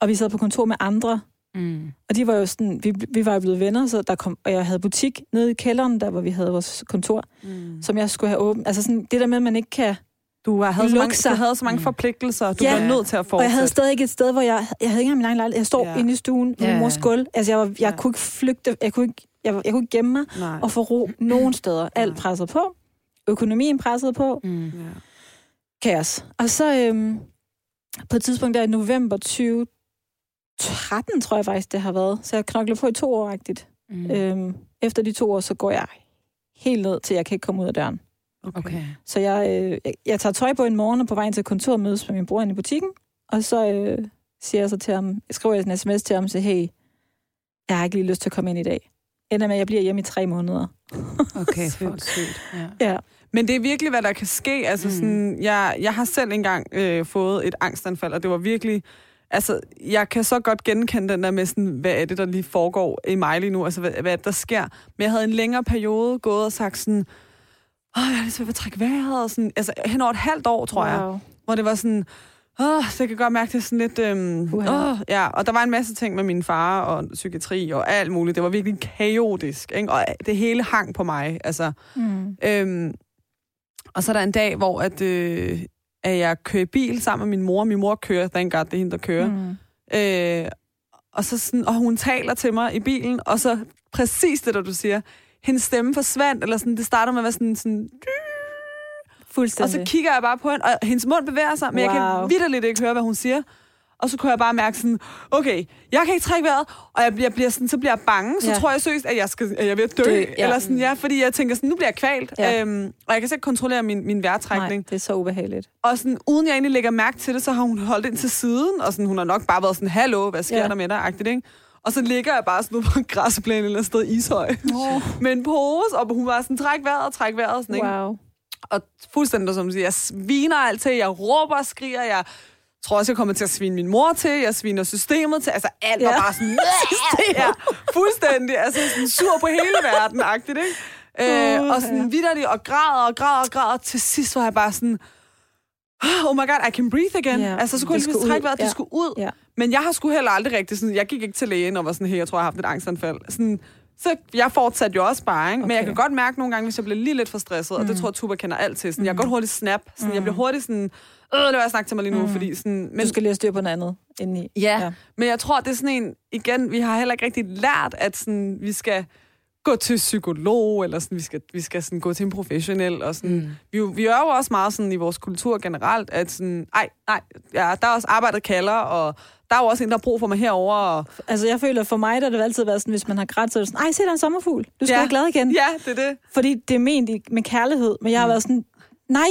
og vi sad på kontor med andre, Mm. Og de var jo sådan, vi, vi var jo blevet venner, så der kom, og jeg havde butik nede i kælderen, der hvor vi havde vores kontor, Mm. som jeg skulle have åbent. Altså sådan, det der med, at man ikke kan... Du havde, så mange, sig. du havde så mange Mm. forpligtelser, du Ja. var nødt til at Og fortsætte. jeg havde stadig ikke et sted, hvor jeg... Jeg havde ikke engang min egen lejlighed. Jeg stod Ja. inde i stuen på Ja. min mors gulv. Altså, jeg, var, jeg Ja. kunne ikke flygte. Jeg kunne ikke, jeg, jeg kunne ikke gemme mig Nej. og få ro nogen steder. Alt presset på. Økonomien presset på. Mm. Ja. Kaos. Og så øhm, på et tidspunkt der i november 2013, tror jeg faktisk, det har været. Så jeg knokler på i to år, rigtigt. Mm. Øhm, efter de to år, så går jeg helt ned til, jeg kan ikke komme ud af døren. Okay. Så jeg, øh, jeg, jeg tager tøj på en morgen og på vejen til kontoret mødes med min bror i butikken. Og så øh, siger jeg så til ham, jeg skriver en sms til ham og siger, hey, jeg har ikke lige lyst til at komme ind i dag. Ender med, at jeg bliver hjemme i tre måneder. [LAUGHS] Okay, for sygt. Ja. Ja. Men det er virkelig, hvad der kan ske. Altså, mm. sådan, jeg, jeg har selv engang øh, fået et angstanfald, og det var virkelig... Altså, jeg kan så godt genkende den der med sådan, hvad er det, der lige foregår i mig lige nu? Altså, hvad, hvad er der sker? Men jeg havde en længere periode gået og sagt sådan, åh, jeg er lidt svært at trække vejret. Og sådan, altså, hen over et halvt år, tror wow. jeg. Hvor det var sådan, åh, så jeg kan godt mærke, det sådan lidt... Øhm, åh, ja, og der var en masse ting med min far og psykiatri og alt muligt. Det var virkelig kaotisk, ikke? Og det hele hang på mig, altså... Mm. Øhm, og så er der en dag, hvor at, øh, at jeg kører bil sammen med min mor. Min mor kører, thank God, det er hende, der kører. Mm. Øh, og, så sådan, og hun taler til mig i bilen, og så præcis det, der du siger, hendes stemme forsvandt, eller sådan, det starter med at være sådan, sådan og Fuldstændig. så kigger jeg bare på hende, og hendes mund bevæger sig, men wow. jeg kan vidderligt ikke høre, hvad hun siger. Og så kunne jeg bare mærke sådan, okay, jeg kan ikke trække vejret, og jeg bliver, bliver sådan, så bliver jeg bange, så Ja. tror jeg seriøst, at jeg, skal, at jeg er ved at dø. Dø, ja. Eller sådan, ja, fordi jeg tænker sådan, nu bliver jeg kvalt. Ja. Øhm, og jeg kan ikke kontrollere min, min Nej, vejrtrækning. det er så ubehageligt. Og sådan, uden jeg egentlig lægger mærke til det, så har hun holdt ind til siden, og sådan, hun har nok bare været sådan, hallo, hvad sker Ja. der med dig, agtigt, ikke? Og så ligger jeg bare sådan ude på en græsplæne eller et sted Ishøj. Oh. [LAUGHS] med en pose, og hun var sådan, træk vejret, træk vejret, sådan, ikke? Wow. Og fuldstændig som du siger, jeg sviner alt til, jeg råber og skriger, jeg tror også, jeg kommer til at svine min mor til, jeg sviner systemet til, altså alt var Ja. bare sådan, ja, fuldstændig, altså sådan sur på hele verden, agtigt, ikke? Øh, Uh, og sådan vidderligt, og græder og græder og græder, til sidst var jeg bare sådan, oh my god, I can breathe again. Ja, altså, så kunne jeg lige trække vejret, det ja. skulle ud. Ja. Men jeg har sgu heller aldrig rigtig sådan, jeg gik ikke til lægen og var sådan, hey, jeg tror, jeg har haft et angstanfald. Sådan, så jeg fortsatte jo også bare, ikke? Men jeg Okay. kan godt mærke nogle gange, hvis jeg bliver lige lidt for stresset, mm. og det tror jeg, Tuba kender alt til. Sådan, Jeg kan godt hurtigt snap. Sådan, mm. Jeg bliver hurtigt sådan, øh, var jeg snakke til mig lige nu, mm. fordi sådan... Men, Du skal lige have styr på noget andet indeni. ja, ja, men jeg tror, det er sådan en... Igen, vi har heller ikke rigtig lært, at sådan, vi skal gå til psykolog, eller sådan, vi skal, vi skal sådan, gå til en professionel. Og sådan. Mm. Vi, vi er jo også meget sådan, i vores kultur generelt, at sådan, ej, nej, ja, der er også arbejdet kalder, og der er jo også en, der har brug for mig herover. Og, Altså, jeg føler, for mig, der har det altid været sådan, hvis man har grædt, så er det sådan, ej, se, der er en sommerfugl. Du skal Ja. være glad igen. ja, det er det. Fordi det er ment med kærlighed, men jeg har været sådan, nej,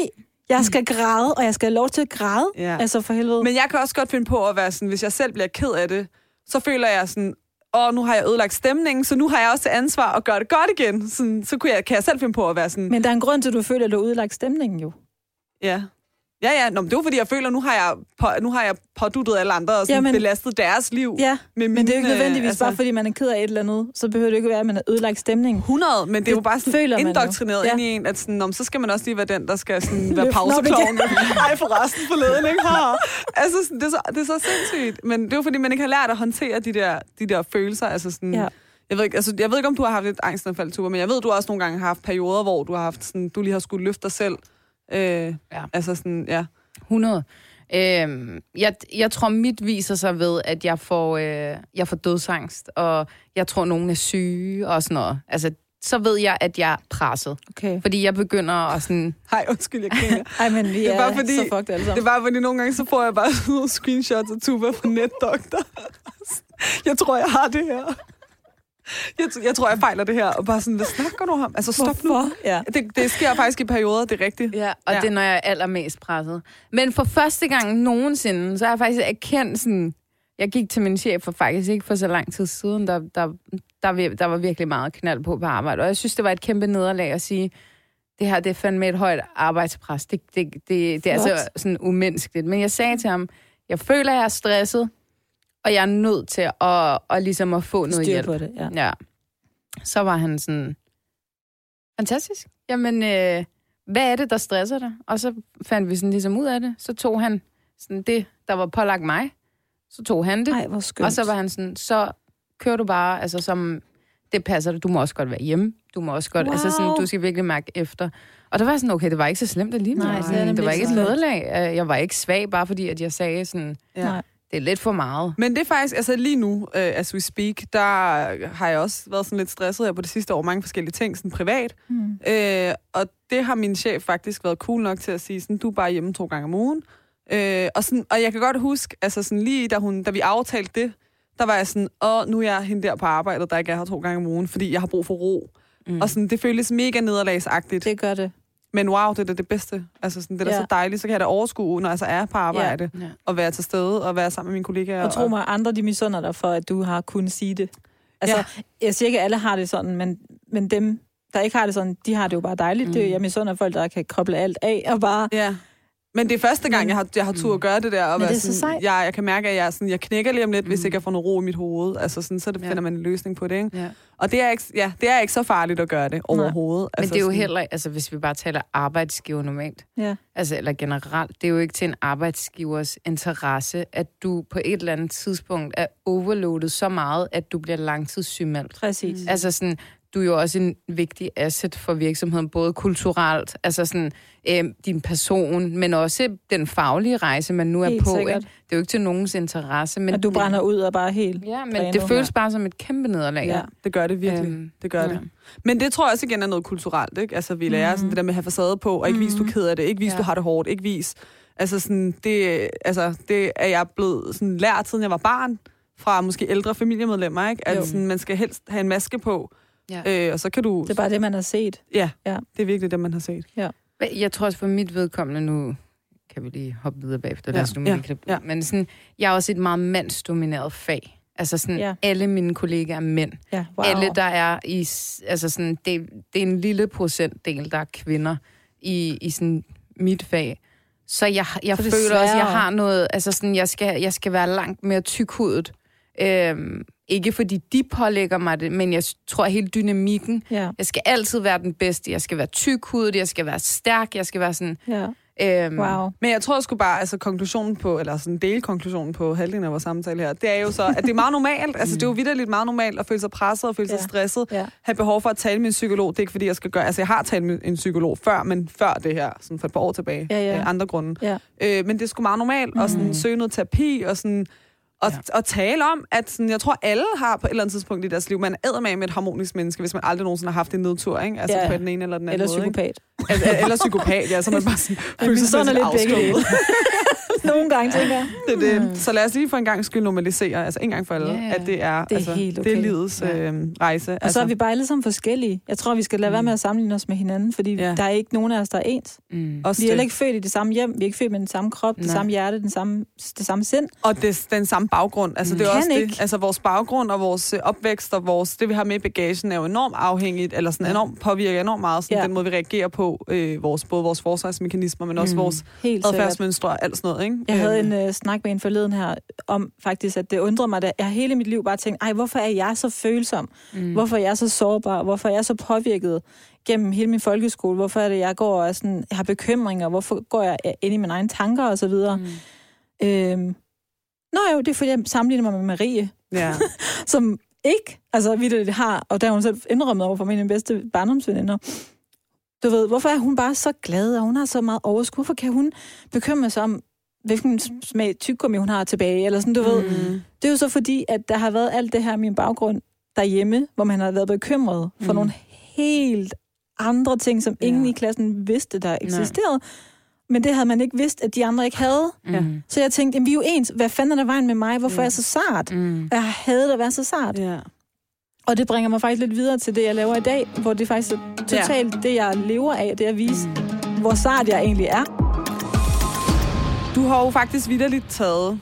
jeg skal græde, og jeg skal have lov til at græde. Ja. Altså, for helvede. Men jeg kan også godt finde på at være sådan, hvis jeg selv bliver ked af det, så føler jeg sådan, åh, nu har jeg ødelagt stemningen, så nu har jeg også til ansvar at gøre det godt igen. Sådan, så kunne jeg, kan jeg selv finde på at være sådan, Men der er en grund til, at du føler, at du har udlagt stemningen jo. ja. Ja, ja, Nå, men det var fordi, jeg føler, nu har jeg, på, nu har jeg påduttet alle andre og sådan Jamen- belastet deres liv. Ja, med men det er jo ikke mine, nødvendigvis altså- bare, fordi man er ked af et eller andet. Så behøver det ikke være, at man har ødelagt stemningen. 100, men det, det er jo bare sådan indoktrineret Ja. ind i en, at sådan, om, så skal man også lige være den, der skal sådan, være pausekloven. [LAUGHS] Ej, forresten forleden, ikke? Ha. Altså, sådan, det, er så, det er så sindssygt. Men det er jo fordi, man ikke har lært at håndtere de der, de der følelser. Altså sådan, Ja. jeg, ved ikke, altså, jeg ved ikke, om du har haft et angstanfald, Tuba, men jeg ved, du også nogle gange har haft perioder, hvor du har haft sådan, du lige har skulle løfte dig selv. Øh, ja. Altså sådan, ja. 100. Øhm, jeg, jeg tror, mit viser sig ved, at jeg får, øh, jeg får dødsangst, og jeg tror, nogen er syge og sådan noget. Altså, så ved jeg, at jeg er presset. Okay. Fordi jeg begynder at sådan... Hej, undskyld, jeg griner. [LAUGHS] Ej, men vi Det er bare fordi- så fucked alle Det sammen. er bare, fordi nogle gange, så får jeg bare [LAUGHS] sådan nogle screenshots af Tuba fra NetDoctor. [LAUGHS] Jeg tror, jeg har det her. Jeg, t- jeg tror, jeg fejler det her. Og bare sådan, hvad snakker du om? Altså, stop nu. Hvorfor? Ja. Det, det sker faktisk i perioder, det er rigtigt. Ja, og Ja. det er, når jeg er allermest presset. Men for første gang nogensinde, så har jeg faktisk erkendt sådan... Jeg gik til min chef for faktisk ikke for så lang tid siden, der, der, der, der var virkelig meget knald på på arbejde. Og jeg synes, det var et kæmpe nederlag at sige, det her det er fandme et højt arbejdspres. Det, det, det, det er Flot. altså sådan umenneskeligt. Men jeg sagde til ham, jeg føler, jeg er stresset, og jeg er nødt til at, at, ligesom at få noget Styr hjælp. på det, ja. Ja. Så var han sådan, fantastisk. Jamen, øh, hvad er det, der stresser dig? Og så fandt vi sådan ligesom ud af det. Så tog han sådan det, der var pålagt mig. Så tog han det. Ej, hvor skønt. og så var han sådan, så kører du bare, altså som, det passer dig. Du må også godt være hjemme. Du må også godt, wow. altså sådan, du skal virkelig mærke efter. Og der var sådan, okay, det var ikke så slemt alligevel. Nej, det Sådan, nemlig det var ikke et nederlag. Øh, Jeg var ikke svag, bare fordi, at jeg sagde sådan, Ja. Det er lidt for meget. Men det er faktisk, altså lige nu, uh, as we speak, der har jeg også været sådan lidt stresset her på det sidste år, mange forskellige ting, sådan privat. Mm. Uh, og det har min chef faktisk været cool nok til at sige, sådan, du er bare hjemme to gange om ugen. Uh, og, sådan, og jeg kan godt huske, altså sådan lige da, hun, da vi aftalte det, der var jeg sådan, åh, nu er jeg hende der på arbejdet, der ikke er her to gange om ugen, fordi jeg har brug for ro. Mm. Og sådan, det føles mega nederlagsagtigt. Det gør det. Men wow, det er da det bedste. Altså sådan, det er Ja. så dejligt, så kan jeg da overskue, når jeg så er på arbejde, Ja. og være til stede, og være sammen med mine kollegaer. Og tro mig, andre de misunder dig for, at du har kunnet sige det. Altså, ja. jeg siger ikke, at alle har det sådan, men, men dem, der ikke har det sådan, de har det jo bare dejligt. Mm. Det, jeg misunder folk, der kan koble alt af og bare... Ja. Men det er første gang, Men- jeg har, jeg har tur at gøre det der. Og Men være det er så sådan, sejt. Jeg, jeg kan mærke, at jeg, sådan, jeg knækker lige om lidt, mm. hvis ikke jeg får noget ro i mit hoved. Altså sådan, så det, Ja. finder man en løsning på det, ikke? Ja. Og det er, ikke, ja, det er ikke så farligt at gøre det overhovedet. Men altså det er jo sådan, heller, altså hvis vi bare taler arbejdsgiver normalt, Ja. altså eller generelt, det er jo ikke til en arbejdsgivers interesse, at du på et eller andet tidspunkt er overloadet så meget, at du bliver langtidssygemeldt. Præcis. Mm. Altså sådan, du er jo også en vigtig asset for virksomheden, både kulturelt, altså sådan øh, din person, men også den faglige rejse, man nu er Helt på. sikkert. Ikke? Det er jo ikke til nogens interesse. Men at du brænder ud og bare helt... Ja, men det føles bare som et kæmpe nederlag. Ja, det gør det virkelig. Øhm, det gør ja. det. Men det tror jeg også igen er noget kulturelt, ikke? Altså, vi lærer mm. sådan det der med at have facade på, og ikke vise, du er ked af det, ikke vise, Ja. du har det hårdt, ikke vise... Altså, sådan, det, altså, det er jeg blevet sådan, lært, siden jeg var barn, fra måske ældre familiemedlemmer, ikke? At Jo. sådan, man skal helst have en maske på, Ja. øh, og så kan du... Det er bare det, man har set. Ja, Ja. det er virkelig det, man har set. Jeg tror også for mit vedkommende nu, kan vi lige hoppe videre bagefter, Ja, nu ja, klippe ja. Men sådan, jeg er også et meget mandsdomineret fag. Altså sådan, Ja. ja. alle mine kollegaer er mænd. Ja, wow. Alle, der er i, altså sådan, det, det er en lille procentdel, der er kvinder i, i sådan mit fag. Så jeg, jeg Så er føler også, at jeg sværere. har noget, altså sådan, jeg skal, jeg skal være langt mere tykhudet. Øhm, ikke fordi de pålægger mig det, men jeg tror hele dynamikken. Ja, Jeg skal altid være den bedste. Jeg skal være tykhudet, jeg skal være stærk, jeg skal være sådan... ja. Øhm, Wow. Men jeg tror sgu bare, altså konklusionen på, eller sådan delkonklusionen på halvdelen af vores samtale her, det er jo så, at det er meget normalt, altså det er jo vidderligt meget normalt at føle sig presset og føle sig Ja. stresset, Ja. have behov for at tale med en psykolog. Det er ikke fordi, jeg skal gøre, altså jeg har talt med en psykolog før, men før det her, sådan for et par år tilbage, Ja, ja. Øh, andre grunde. Ja. Øh, men det er sgu meget normalt at sådan, søge noget terapi og sådan, og, ja. og tale om, at sådan, jeg tror, alle har på et eller andet tidspunkt i deres liv, man er med med et harmonisk menneske, hvis man aldrig nogensinde har haft en nedtur, ikke? Altså Ja. på den ene eller den anden Eller måde. ikke? psykopat. Altså, eller psykopat, ja, så er man bare sådan, [LAUGHS] vi følelsesmæssigt sådan lidt dele. [LAUGHS] Nogle gange, tænker jeg. Det er det. Så lad os lige for en gang skyld normalisere, altså en gang for alle, Ja, yeah. ja. at det er, Det er altså, helt det er okay. livets Ja. øh, rejse. Og så altså. er vi bare alle sammen forskellige. Jeg tror, vi skal lade være med at sammenligne os med hinanden, fordi Ja. der er ikke nogen af os, der er ens. Mm. også Vi er heller det. ikke født i det samme hjem, vi er ikke født med den samme krop, det Nej. samme hjerte, den samme, det samme sind. Og det, den samme baggrund. Altså, det er Kan også ikke. det. Altså, vores baggrund og vores øh, opvækst og vores, det, vi har med i bagagen, er jo enormt afhængigt, eller sådan enormt påvirker enormt meget sådan, Ja. den måde, vi reagerer på, øh, vores, både vores forsvarsmekanismer, men også Mm. mm. vores adfærdsmønstre og alt sådan noget. Ikke? Jeg havde Øhm, en øh, snak med en forleden her om faktisk, at det undrede mig, at jeg hele mit liv bare tænkt, ej, hvorfor er jeg så følsom? Mm. Hvorfor er jeg så sårbar? Hvorfor er jeg så påvirket gennem hele min folkeskole? Hvorfor er det, jeg går og sådan, har bekymringer? Hvorfor går jeg ind i mine egne tanker og så videre? Mm. Øhm, nå jo, det er fordi, jeg sammenligner mig med Marie, Ja. [LAUGHS] som ikke, altså vidt har, og der hun selv indrømmet over for mine bedste barndomsveninder. Du ved, hvorfor er hun bare så glad, og hun har så meget overskud? Hvorfor kan hun bekymre sig om hvilken smag tyggegummi hun har tilbage, eller sådan, du mm. ved. Det er jo så fordi, at der har været alt det her i min baggrund derhjemme, hvor man har været bekymret for Mm. nogle helt andre ting, som Ja. ingen i klassen vidste, der eksisterede. Men det havde man ikke vidst, at de andre ikke havde. Ja. Mm. Så jeg tænkte, jamen, vi er jo ens. Hvad fanden er der vejen med mig? Hvorfor Ja. er jeg så sart? Mm. Jeg havde at være så sart. Ja. Og det bringer mig faktisk lidt videre til det, jeg laver i dag, hvor det faktisk er totalt det, jeg lever af, det er at vise, Mm. hvor sart jeg egentlig er. Du har jo faktisk vidderligt taget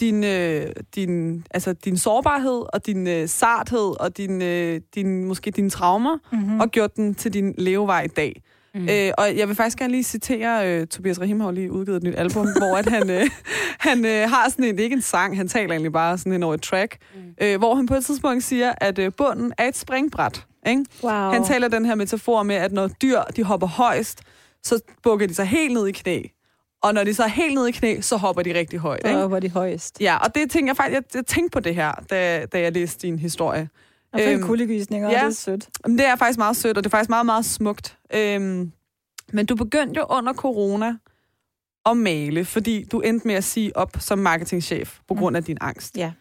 din, øh, din, altså din sårbarhed og din øh, sarthed og din, øh, din, måske dine traumer Mm-hmm. og gjort den til din levevej i dag. Mm. Øh, og jeg vil faktisk gerne lige citere, øh, Tobias Rahim har lige udgivet et nyt album, [LAUGHS] hvor at han, øh, han øh, har sådan en, det er ikke en sang, han taler egentlig bare sådan en over et track, mm. øh, hvor han på et tidspunkt siger, at øh, bunden er et springbræt. Ikke? Wow. Han taler den her metafor med, at når dyr de hopper højst, så bukker de sig helt ned i knæ. Og når de så er helt ned i knæ, så hopper de rigtig højt. Ikke? Og var de højst. Ja, og det tænker jeg faktisk, jeg, jeg tænkte på det her, da, da jeg læste din historie. Og fik Øhm, kuldegysninger, ja. det er sødt. Men det er faktisk meget sødt, og det er faktisk meget, meget smukt. Øhm, men du begyndte jo under corona at male, fordi du endte med at sige op som marketingchef på grund af din angst. Ja.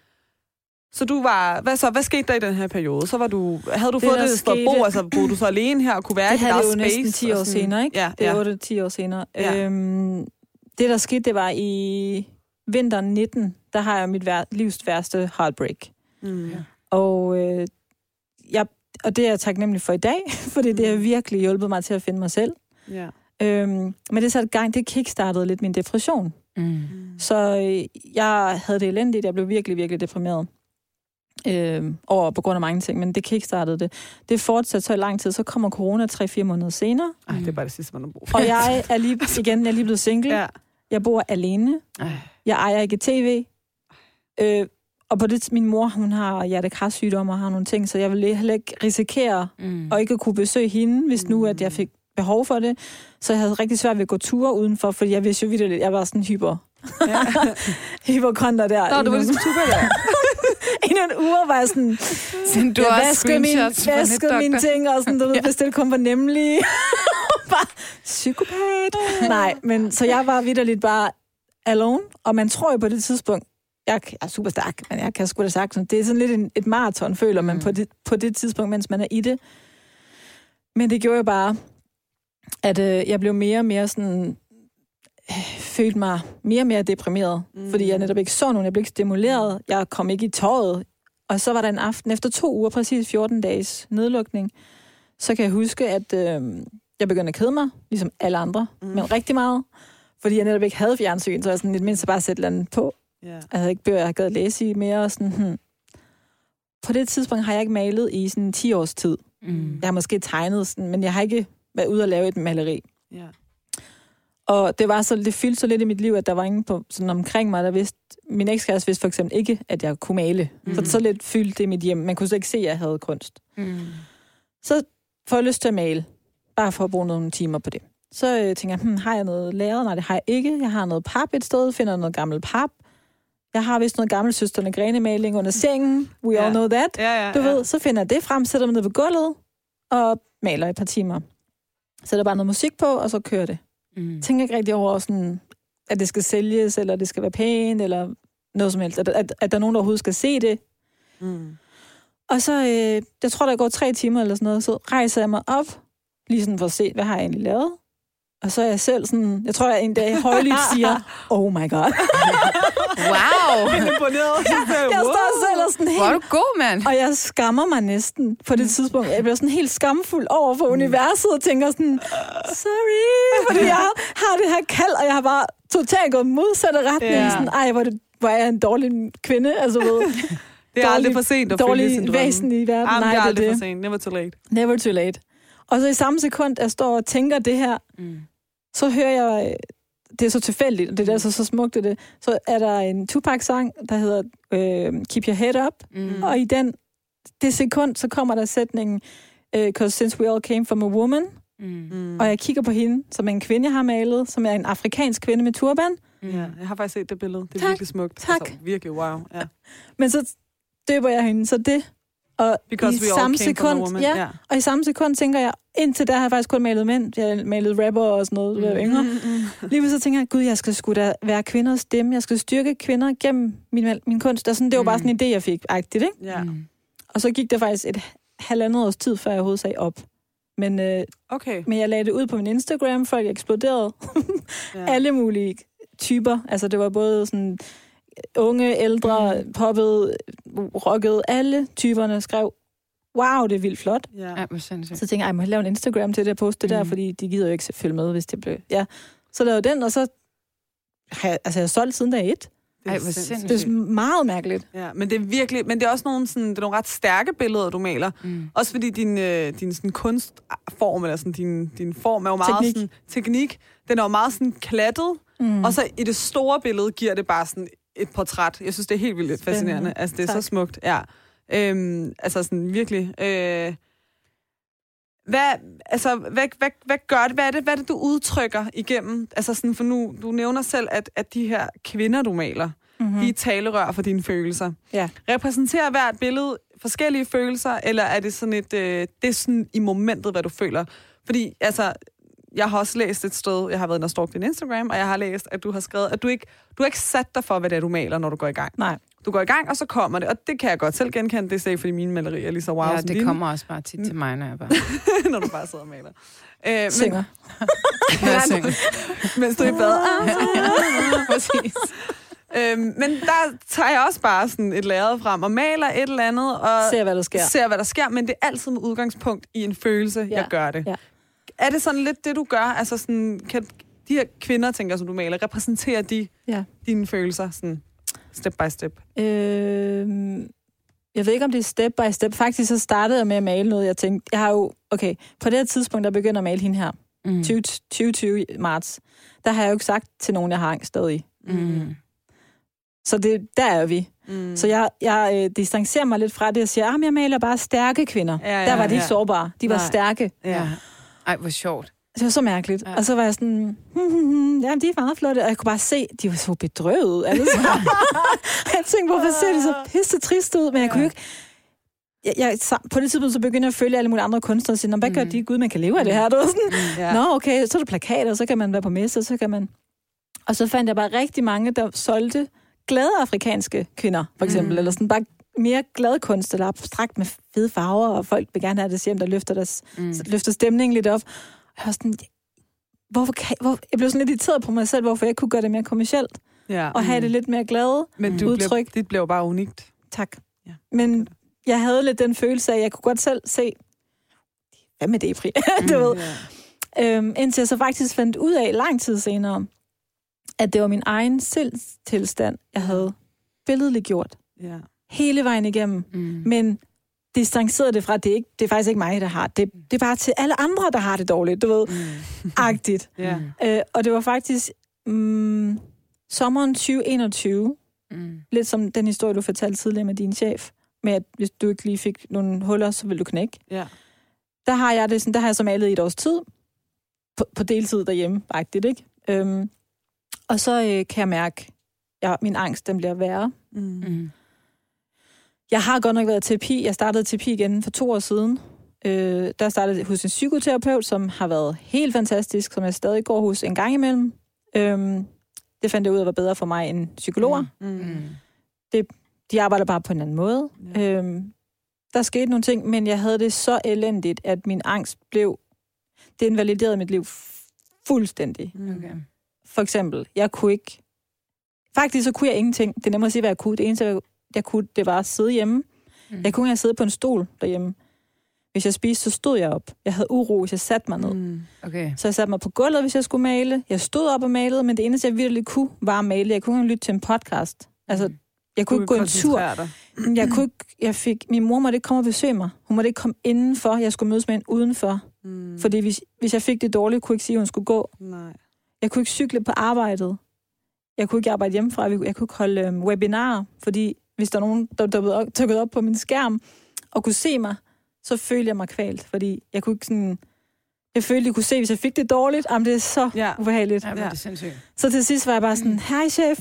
Så du var, hvad så, hvad skete der i den her periode? Så var du, havde du Det, fået det for bo, altså boede du så alene her og kunne være Det i dit havde eget det jo space? næsten 10 og år senere, ikke? Ja, Det er ja. 8-10 år senere. Ja. Øhm, det, der skete, det var i vinteren 19, der har jeg mit vær- livs værste heartbreak. Mm. Og, øh, jeg, og det er jeg taknemmelig for i dag, [LAUGHS] fordi det har virkelig hjulpet mig til at finde mig selv. Ja. Øhm, men det satte gang, det kickstartede lidt min depression. Mm. Så øh, jeg havde det elendigt, jeg blev virkelig, virkelig deprimeret. Øh, over på grund af mange ting, men det kickstartede det. Det fortsatte så i lang tid, så kommer corona 3-4 måneder senere, Ej, det er bare det sidste, man har brug for. og jeg [LAUGHS] er lige, igen, jeg er lige blevet single. Ja. Jeg bor alene. Ej. Jeg ejer ikke tv. Øh, og på det, min mor, hun har hjertekarsygdomme og har nogle ting, så jeg ville heller ikke risikere Mm. og ikke at kunne besøge hende, hvis nu, at jeg fik behov for det. Så jeg havde rigtig svært ved at gå ture udenfor, fordi jeg vidste jo vidt, jeg var sådan hyper. Ja. [LAUGHS] Hyperkonter der. Nå, du var ligesom super der. [LAUGHS] I nogle uger var jeg sådan, Send du jeg vaskede, fra vaskede mine ting, og sådan, du ved, [LAUGHS] Ja. bestilte kun på nemlig. Bare psykopat. Nej, men så jeg var vidderligt bare alone, og man tror jo på det tidspunkt, jeg er super stærk, men jeg kan sgu da sagt, sådan, det er sådan lidt en, et maraton, føler man Mm. på, det, på det tidspunkt, mens man er i det. Men det gjorde jo bare, at øh, jeg blev mere og mere sådan, øh, følte mig mere og mere deprimeret, mm. fordi jeg netop ikke så nogen, jeg blev ikke stimuleret, jeg kom ikke i tøjet, og så var der en aften, efter to uger, præcis 14 dages nedlukning, så kan jeg huske, at øh, jeg begyndte at kede mig, ligesom alle andre, Mm. men rigtig meget, fordi jeg netop ikke havde fjernsyn, så jeg sådan lidt mindst bare sætte andet på. Ja. Jeg havde ikke bøger, jeg gad læse i mere, og sådan, hmm. På det tidspunkt har jeg ikke malet i sådan 10 års tid. Mm. Jeg har måske tegnet, sådan, men jeg har ikke været ude og lave et maleri. Ja. Og det var så, det fyldte så lidt i mit liv, at der var ingen på, sådan omkring mig, der vidste, min ekskæreste vidste for eksempel ikke, at jeg kunne male. Mm. Så så lidt fyldte det i mit hjem. Man kunne så ikke se, at jeg havde kunst. Mm. Så får jeg lyst til at male, bare for at bruge nogle timer på det. Så øh, tænker jeg, hmm, har jeg noget lavet? Nej, det har jeg ikke. Jeg har noget pap et sted, finder noget gammelt pap. Jeg har vist noget gammel søsterne Grene-maling under sengen. We Ja. all know that. Ja, ja, Du ja. ved, så finder jeg det frem, sætter mig ned på gulvet og maler et par timer. Sætter bare noget musik på, og så kører det. Mm. tænker ikke rigtig over, sådan, at det skal sælges, eller det skal være pænt, eller noget som helst. At, at, at der er nogen, der overhovedet skal se det. Mm. Og så, øh, jeg tror, der går tre timer eller sådan noget, så rejser jeg mig op, lige sådan for at se, hvad har jeg egentlig lavet. Og så er jeg selv sådan, jeg tror, jeg en dag højlydt siger, oh my god. [LAUGHS] Wow! [LAUGHS] Imponeret. [LAUGHS] Jeg står selv og sådan Hvor er helt, du god, mand. og jeg skammer mig næsten på det tidspunkt. Jeg bliver sådan helt skamfuld over for universet og tænker sådan, sorry, fordi jeg har det her kald, og jeg har bare totalt gået modsatte retning. Ja. Ja. Sådan, Ej, hvor, det, hvor er jeg en dårlig kvinde, altså ved, Det er aldrig dårlig- for sent at følge sin dårlig drømme. væsen i verden. Jamen, Nej, det det er aldrig det. for sent. Never too late. Never too late. Og så i samme sekund, jeg står og tænker det her, Mm. så hører jeg, øh, det er så tilfældigt, og det er der så, så smukt er det, så er der en Tupac-sang, der hedder øh, Keep Your Head Up, Mm. og i den, det sekund, så kommer der sætningen, Because since we all came from a woman, Mm. Mm. og jeg kigger på hende, som er en kvinde, jeg har malet, som er en afrikansk kvinde med turban, Mm. Ja, jeg har faktisk set det billede. Det er Tak, virkelig smukt. tak. Altså, virkelig wow. Ja. men så døber jeg hende, så det, Og Because i we all samme came from a sekund, woman. ja, Ja. og i samme sekund tænker jeg, indtil der har jeg faktisk kun malet mænd. Jeg har malet rapper og sådan noget, da jeg var yngre. Mm-hmm. Lige så tænker jeg, gud, jeg skal sgu da være kvinders stemme. Jeg skal styrke kvinder gennem min, min kunst. Og sådan, det var bare Mm. sådan en idé, jeg fik. Agtigt, ikke? Ja, Mm. Og så gik der faktisk et halvandet års tid, før jeg overhovedet sagde op. Men, øh, okay. men jeg lagde det ud på min Instagram, folk eksploderede. Ja. [LAUGHS] Alle mulige typer. Altså, det var både sådan unge, ældre, poppet, rocket. Alle typerne skrev, wow, det er vildt flot. Ja. Ej. Så tænkte jeg, ej, må jeg lave en Instagram til det og poste det der, Mhm. fordi de gider jo ikke følge med, hvis det blev... Ja, så lavede jeg den, og så har jeg, altså, jeg har solgt siden dag et. Det er Ej, hvor sindssygt. Det er meget mærkeligt. Ja, men det er virkelig, men det er også nogle, sådan, det er nogle ret stærke billeder, du maler. Mm. Også fordi din, øh, din sådan kunstform, eller sådan, din, din form er jo meget Teknik. sådan, teknik, den er jo meget sådan klattet, Mm. mm. og så i det store billede giver det bare sådan et portræt. Jeg synes, det er helt vildt Spændende. fascinerende. Altså, det er Tak. så smukt, ja. Øhm, altså sådan virkelig. Øh, hvad, altså, hvad, hvad, hvad gør det? Hvad er det, hvad er det, du udtrykker igennem? Altså sådan, for nu, du nævner selv, at, at de her kvinder, du maler, mm-hmm. mm. de er talerør for dine følelser. Ja. Repræsenterer hvert billede forskellige følelser, eller er det sådan et, øh, det er sådan i momentet, hvad du føler? Fordi, altså, jeg har også læst et sted, jeg har været inde og stalket din Instagram, og jeg har læst, at du har skrevet, at du ikke, du har ikke sat dig for, hvad det er, du maler, når du går i gang. Nej. Du går i gang, og så kommer det, og det kan jeg godt selv genkende. Det er fordi mine malerier er lige så wow Ja, som det dine, kommer også bare tit til mig, når jeg bare [LAUGHS] når du bare sidder og maler. Øh, men, Synger. [LAUGHS] når jeg synger. [LAUGHS] mens du er i bad. Præcis. Øhm, men der tager jeg også bare sådan et lærred frem og maler et eller andet, og Ser, hvad der sker. ser, hvad der sker, men det er altid med udgangspunkt i en følelse, ja. jeg gør det. Ja. Er det sådan lidt det, du gør? Altså sådan, kan de her kvinder, tænker som du maler, repræsenterer de Ja. dine følelser sådan step by step? Øh, jeg ved ikke, om det er step by step. Faktisk så startede jeg med at male noget, jeg tænkte, jeg har jo, okay, på det her tidspunkt, der begynder at male hende her, Mm. 20, 2020 i marts, der har jeg jo ikke sagt til nogen, jeg har angst stadig. Mm. Så det, der er vi. Mm. Så jeg, jeg øh, distancerer mig lidt fra det og siger, at jeg maler bare stærke kvinder. Ja, ja, der var de ikke ja. sårbare. De var Nej. stærke. Ja. Ej, hvor sjovt. Det var så mærkeligt. Ja. Ja. Og så var jeg sådan, hmm, hmm, hmm, ja, de er meget flotte. Og jeg kunne bare se, de var så bedrøvet alle sammen. [LAUGHS] jeg tænkte, hvorfor ser de så pisse trist ud? Men jeg kunne jo ikke... Jeg, jeg, på det tidspunkt så begyndte jeg at følge alle mulige andre kunstnere og sige, "Nå, hvad gør Mhm. de? Gud, man kan leve af det her. Det var sådan, Ja. Nå, okay, så er der plakater, så kan man være på messe, så kan man... Og så fandt jeg bare rigtig mange, der solgte glade afrikanske kvinder, for eksempel, Mm. mm. eller sådan bare mere glad kunst, eller abstrakt med fede farver, og folk vil gerne have det hjem, der løfter, deres, Mm. mm. løfter stemningen lidt op. Og jeg var sådan, hvorfor kan, hvor, jeg blev sådan lidt irriteret på mig selv, hvorfor jeg kunne gøre det mere kommercielt, ja. og have det lidt mere glade. Men du udtryk. dit bliver jo bare unikt. Tak. Ja. Men jeg havde lidt den følelse af, at jeg kunne godt selv se, hvad med det, Fri? [LAUGHS] du ved. Ja. Øhm, indtil jeg så faktisk fandt ud af lang tid senere, at det var min egen selvtilstand, jeg havde billedligt gjort Ja. Hele vejen igennem. Mm. Men distancerede det fra, at det, er ikke, det er faktisk ikke mig, der har det. Det er bare til alle andre, der har det dårligt, du ved. Mm. Agtigt. [LAUGHS] Ja. Øh, og det var faktisk mm, sommeren 2021, Mm. lidt som den historie, du fortalte tidligere med din chef, med at hvis du ikke lige fik nogle huller, så ville du knække. Ja. der har jeg det sådan, der har jeg så malet i et års tid, på, på deltid derhjemme, faktisk, ikke? Øhm, og så øh, kan jeg mærke, at min angst, den bliver værre. Mm. Mm. Jeg har godt nok været i terapi. Jeg startede terapi igen for to år siden. Øh, der startede jeg hos en psykoterapeut, som har været helt fantastisk, som jeg stadig går hos en gang imellem. Øhm, det fandt jeg ud af var bedre for mig end psykologer. Mm. Mm. De arbejder bare på en anden måde. Ja. Øhm, der skete nogle ting, men jeg havde det så elendigt, at min angst blev... Det invaliderede mit liv fuldstændig. Mm. Okay. For eksempel, jeg kunne ikke... Faktisk så kunne jeg ingenting. Det er nemmere at sige, hvad jeg kunne. Det eneste, jeg, kunne, det var at sidde hjemme. Mm. Jeg kunne ikke sidde på en stol derhjemme. Hvis jeg spiste, så stod jeg op. Jeg havde uro, hvis jeg satte mig ned. Mm. Mm. Okay. Så jeg satte mig på gulvet, hvis jeg skulle male. Jeg stod op og malede, men det eneste, jeg virkelig kunne, var at male. Jeg kunne ikke lytte til en podcast. Altså, jeg kunne Du ikke gå en tur. dig. Jeg kunne ikke, jeg fik, min mor måtte ikke komme og besøge mig. Hun måtte ikke komme indenfor. Jeg skulle mødes med en udenfor. Mm. Fordi hvis, hvis jeg fik det dårligt, kunne jeg ikke sige, at hun skulle gå. Nej. Jeg kunne ikke cykle på arbejdet. Jeg kunne ikke arbejde hjemmefra. Jeg kunne ikke holde øhm, webinarer, fordi hvis der er nogen, der dukkede op, dukkede op på min skærm og kunne se mig, så følte jeg mig kvalt, fordi jeg kunne ikke sådan... Jeg følte, de kunne se, hvis jeg fik det dårligt. Jamen, det er så Ja. ubehageligt. Ja, hvor er Ja. det sindssygt. Så til sidst var jeg bare sådan, hej chef,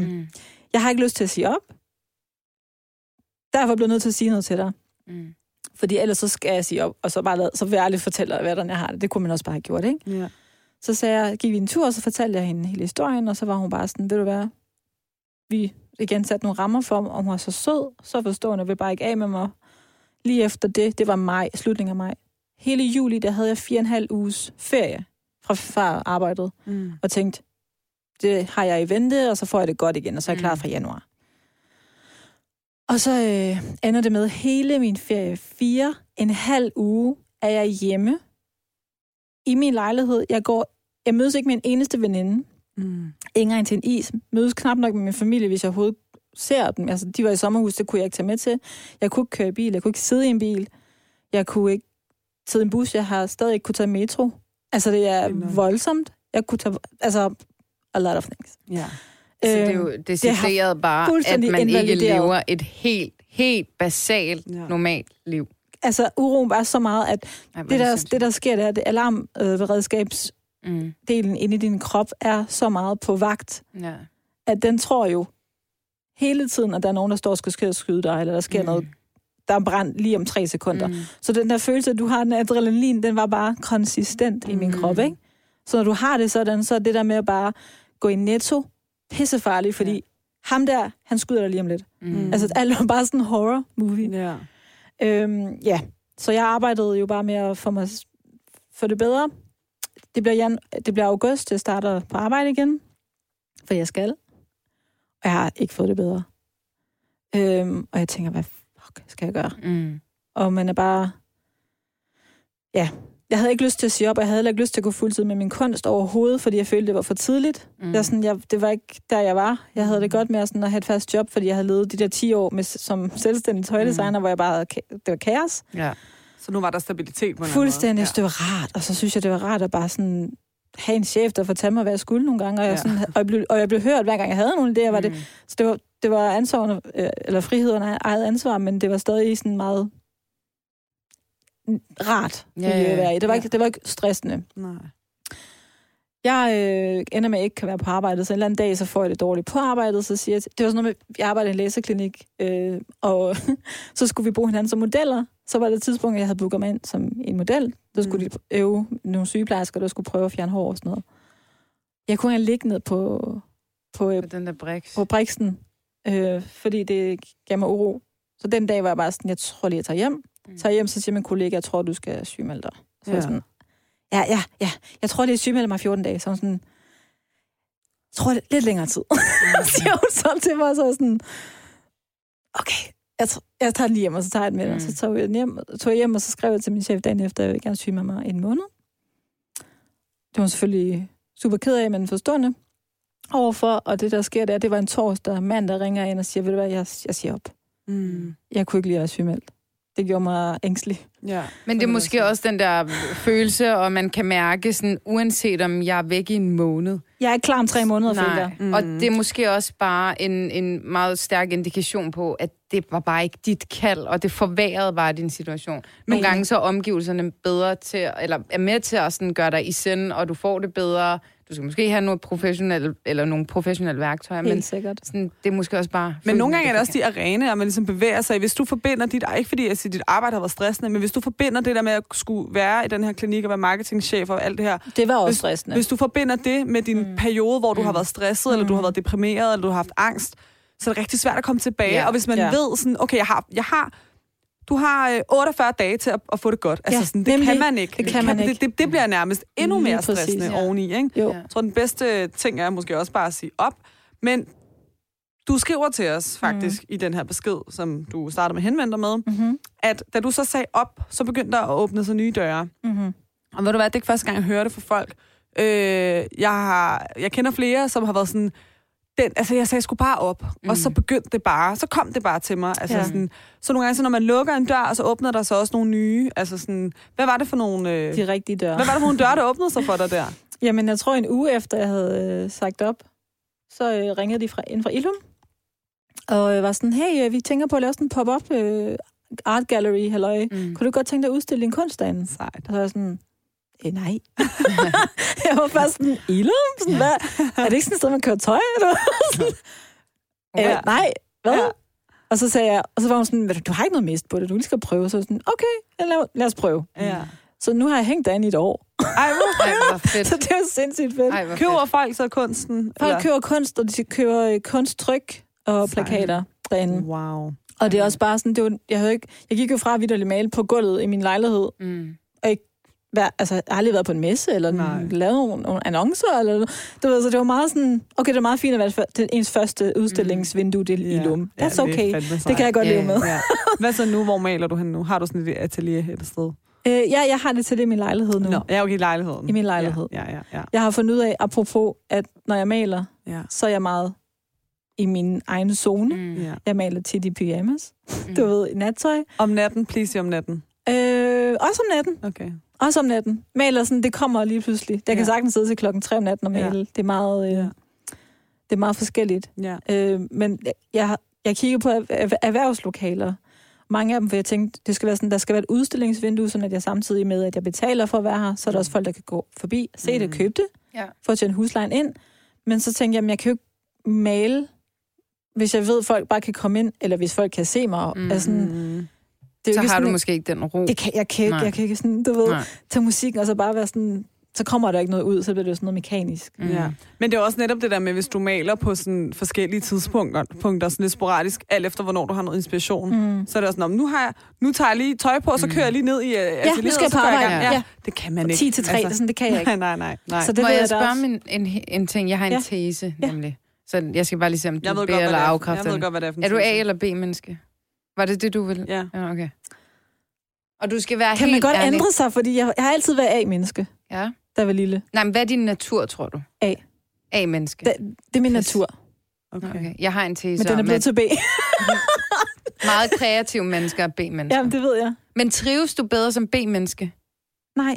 Mm. [CLEARS THROAT] jeg har ikke lyst til at sige op. Derfor blev jeg nødt til at sige noget til dig. Mm. Fordi ellers så skal jeg sige op, og så bare lade, så vil jeg aldrig fortælle dig, hvordan jeg har det. Det kunne man også bare have gjort, ikke? Ja. Så sagde jeg, gik vi en tur, og så fortalte jeg hende hele historien, og så var hun bare sådan, ved du hvad, vi igen satte nogle rammer for, om hun var så sød, så forstående, og vil bare ikke af med mig. Lige efter det, det var maj, slutningen af maj. Hele juli, der havde jeg fire og en halv uges ferie fra far arbejdet, Mm. og tænkte, det har jeg i vente, og så får jeg det godt igen, og så er jeg klar Mm. fra januar. Og så øh, ender det med hele min ferie, fire en halv uge, er jeg hjemme i min lejlighed. Jeg går, jeg mødes ikke med en eneste veninde. Mm. Engang til en is. Mødes knap nok med min familie, hvis jeg overhovedet ser dem. Altså, de var i sommerhus, det kunne jeg ikke tage med til. Jeg kunne ikke køre i bil, jeg kunne ikke sidde i en bil. Jeg kunne ikke sidde i en bus, jeg har stadig ikke kunne tage metro. Altså, det er Enormt. voldsomt. Jeg kunne tage, altså, a lot of things. Ja. Så det er jo decideret bare, at man ikke lever et helt, helt basalt, Ja. normalt liv. altså, uroen var så meget, at Ej, det er der, sindssygt. det, der sker, det er, at alarmberedskabsdelen Mm. inde i din krop er så meget på vagt, Ja. at den tror jo hele tiden, at der er nogen, der står og skal skyde dig, eller der sker mm. noget, der er brændt lige om tre sekunder. Mm. Mm. Så den der følelse, at du har den adrenalin, den var bare konsistent i min Mm. krop, ikke? Så når du har det sådan, så er det der med at bare gå i netto pissefarligt, fordi Ja. ham der, han skyder dig lige om lidt. Mm. Mm. Altså, alt var bare sådan en horror-movie. Ja. Øhm, ja, så jeg arbejdede jo bare med at få mig for det bedre. Det bliver, jan- det bliver august, jeg starter på arbejde igen, for jeg skal. Og jeg har ikke fået det bedre. Øhm, og jeg tænker, hvad fuck skal jeg gøre? Mm. Og man er bare... Ja, jeg havde ikke lyst til at sige op, og jeg havde heller ikke lyst til at gå fuldtid med min kunst overhovedet, fordi jeg følte, det var for tidligt. Mm. Mm. Jeg, sådan, jeg, det var ikke der, jeg var. Jeg havde det godt med at, sådan, at have et fast job, fordi jeg havde levet de der 10 år med, som selvstændig tøjdesigner, mm. hvor jeg bare havde, det var kaos. Ja. Så nu var der stabilitet på en Fuldstændig. eller Ja. Det var rart, og så synes jeg, det var rart at bare sådan have en chef, der fortalte mig, hvad jeg skulle nogle gange, og jeg, Ja. ja. sådan, og jeg, blev, og jeg blev hørt, hver gang jeg havde nogle idéer, var det, Mm. så det var, det var ansvarende, øh, eller friheden af eget ansvar, men det var stadig sådan meget rart Ja, miljø at være i. Det var, ja. ikke, det var ikke stressende. Nej. Jeg øh, ender med at ikke kan være på arbejdet, så en eller anden dag, så får jeg det dårligt på arbejdet, så siger jeg, det var sådan noget med, jeg arbejder i en læseklinik, øh, og [LAUGHS] så skulle vi bruge hinanden som modeller. Så var det et tidspunkt, jeg havde booket mig ind som en model. Der skulle Mm. de øve nogle sygeplejersker, der skulle prøve at fjerne hår og sådan noget. Jeg kunne engang ligge ned på, på, øh, På den der briks. på briksen, øh, fordi det gav mig uro. Så den dag var jeg bare sådan, jeg tror lige, jeg tager hjem. Mm. Tager hjem, så siger min kollega, jeg tror, du skal sygemelde dig. Så ja. Ja. sådan, ja, ja, ja, jeg tror, det er sygemelde mig 14 dage. Så sådan, jeg tror, det er lidt længere tid. [LAUGHS] siger hun så til mig, så jeg sådan, okay, jeg, jeg tager den lige hjem, og så tager jeg den med, mm. Mm. og så tog jeg, hjem, tog jeg hjem, og så skrev jeg til min chef dagen efter, at jeg vil gerne syge med mig en måned. Det var selvfølgelig super ked af, men forstående overfor, og det der sker der, det var en torsdag, mand, der ringer ind og siger, ved du hvad, jeg, jeg siger op. Mm. Jeg kunne ikke lide at være sygemeldt. Det gjorde mig ængstelig. Ja. Men det er måske også den der følelse, og man kan mærke, sådan, uanset om jeg er væk i en måned. Jeg er ikke klar om tre måneder, Nej. Mm. Og det er måske også bare en, en meget stærk indikation på, at det var bare ikke dit kald, og det forværrede bare din situation. Nogle Men- gange så er omgivelserne bedre til, eller er med til at sådan gøre dig i send, og du får det bedre. Du skal måske have noget professionelle, eller nogle professionelle værktøjer, Helt men sikkert. sådan, det er måske også bare... Men nogle gange er det også de arenaer, man ligesom bevæger sig i. Hvis du forbinder dit, ikke fordi jeg siger, dit arbejde har været stressende, men hvis du forbinder det der med at skulle være i den her klinik og være marketingchef og alt det her, Det var også Hvis- stressende. hvis du forbinder det med din mm. periode, hvor du Mm. har været stresset, mm. eller du har været deprimeret, eller du har haft angst, så er det rigtig svært at komme tilbage. Ja. Og hvis man ja. ved sådan, okay, jeg har, jeg har du har øh, 48 dage til at, at få det godt. Altså, Ja, sådan, det nemlig. kan man ikke. Det kan man ikke. Det, det, det bliver nærmest endnu mere præcis, stressende ja. oveni. Ikke? Jo. Jeg tror, den bedste ting er måske også bare at sige op. Men du skriver til os faktisk mm. i den her besked, som du starter med at henvende dig med, Mm-hmm. at da du så sagde op, så begyndte der at åbne sig nye døre. Mm-hmm. Og ved du hvad, det er ikke første gang, jeg hører det fra folk. Øh, jeg, har, jeg kender flere, som har været sådan, den, altså jeg sagde sgu bare op, mm. og så begyndte det bare, så kom det bare til mig. Altså Ja. sådan, så nogle gange, så når man lukker en dør, så åbner der sig også nogle nye. Altså sådan, hvad var det for nogle, øh, De rigtige døre. hvad var det for nogle døre, der åbnede sig for dig der? [LAUGHS] Jamen, jeg tror en uge efter, jeg havde øh, sagt op, så øh, ringede de fra, ind fra Ilum, og øh, var sådan, hey, øh, vi tænker på at lave sådan en pop-up øh, art gallery, halløj. Mm. Kunne du godt tænke dig at udstille din kunst derinde? Sejt. Og så var jeg sådan, eh, nej. [LAUGHS] jeg var først sådan, Ilum? Sådan, hvad? Er det ikke sådan et sted, man kører tøj? Eller? [LAUGHS] sådan, Ja. øh, nej, hvad? Ja. Og så sagde jeg, og så var hun sådan, "Ved du har ikke noget mist på det, du lige skal prøve. Så jeg sådan, okay, lad, lad os prøve. Ja. Så nu har jeg hængt derinde i et år. Ej, hvor Ej, hvor [LAUGHS] fedt. Så det er jo sindssygt fedt. Ej, hvor Køber fedt. folk så kunsten? Folk eller? køber kunst, og de køber øh, kunsttryk og Sejt. plakater derinde. Wow. Og det er også bare sådan, det var, jeg, havde ikke, jeg gik jo fra at male på gulvet i min lejlighed. Mm. Vær, altså, jeg har aldrig været på en messe, eller Nej. lavet nogle, nogle annoncer, eller du ved, så det var meget sådan, okay, det er meget fint at være for- det er ens første udstillingsvindue det, i Lum. That's det er okay. Det sejt. kan jeg godt Ja, leve med. Ja. [LAUGHS] Hvad så nu? Hvor maler du hen nu? Har du sådan et atelier et sted? Øh, ja, jeg har det til det i min lejlighed nu. Nå, jeg er okay i lejligheden. I min lejlighed. Ja, ja, ja. Jeg har fundet ud af, apropos, at når jeg maler, ja. så er jeg meget i min egen zone. Mm. ja. Jeg maler tit i pyjamas, Mm. [LAUGHS] du ved, i nattøj. Om natten, please om natten. Øh, også om natten. Okay. Også om natten. Maler sådan, det kommer lige pludselig. Jeg kan Ja. sagtens sidde til klokken 3 om natten og Ja. male. Det er meget, øh, Ja. det er meget forskelligt. Ja. Øh, men jeg, jeg, kigger på erhver- erhvervslokaler. Mange af dem, for jeg tænkte, det skal være sådan, der skal være et udstillingsvindue, sådan at jeg samtidig med, at jeg betaler for at være her, så er der også folk, der kan gå forbi, se det, Mm. købe det, Ja. for at tjene huslejen ind. Men så tænkte jeg, jamen, jeg kan jo ikke male, hvis jeg ved, at folk bare kan komme ind, eller hvis folk kan se mig. Mm. Altså, sådan. Det er Så ikke har sådan, du måske ikke den ro. det kan, jeg, kan ikke, jeg kan ikke sådan, du ved, Nej. tage musikken og så bare være sådan, så kommer der ikke noget ud, så bliver det jo sådan noget mekanisk. Mm. Ja. Men det er også netop det der med, hvis du maler på sådan forskellige tidspunkter, punkter, sådan lidt sporadisk, alt efter hvornår du har noget inspiration, Mm. så er det også sådan, "Nå, men nu, har jeg, nu tager jeg lige tøj på, og så Mm. kører jeg lige ned i uh, Ja, nu skal jeg på arbejde. Ja. Ja. Det kan man ikke. 10 til 3, altså, sådan, det kan jeg ikke. Nej, [LAUGHS] nej, nej. nej. Så det Må ved jeg jeg spørge min, en, en ting? Jeg har en Ja. tese, Ja. nemlig. Så jeg skal bare lige se, om du jeg er ved B godt, eller er. afkræfter Jeg ved godt, hvad det er for en Er du A eller B-menneske? Var det det, du ville? Ja. Ja, okay. Og du skal være Kan man helt godt ærlig. ændre sig, fordi jeg, jeg har altid været A-menneske, Ja. da jeg var lille. Nej, men hvad er din natur, tror du? A. A-menneske. Det, det er min Pis. natur, Okay. Okay. Jeg har en tese men den er blevet til B. [LAUGHS] meget kreative mennesker er B-mennesker. Jamen, det ved jeg. Men trives du bedre som B-menneske? Nej,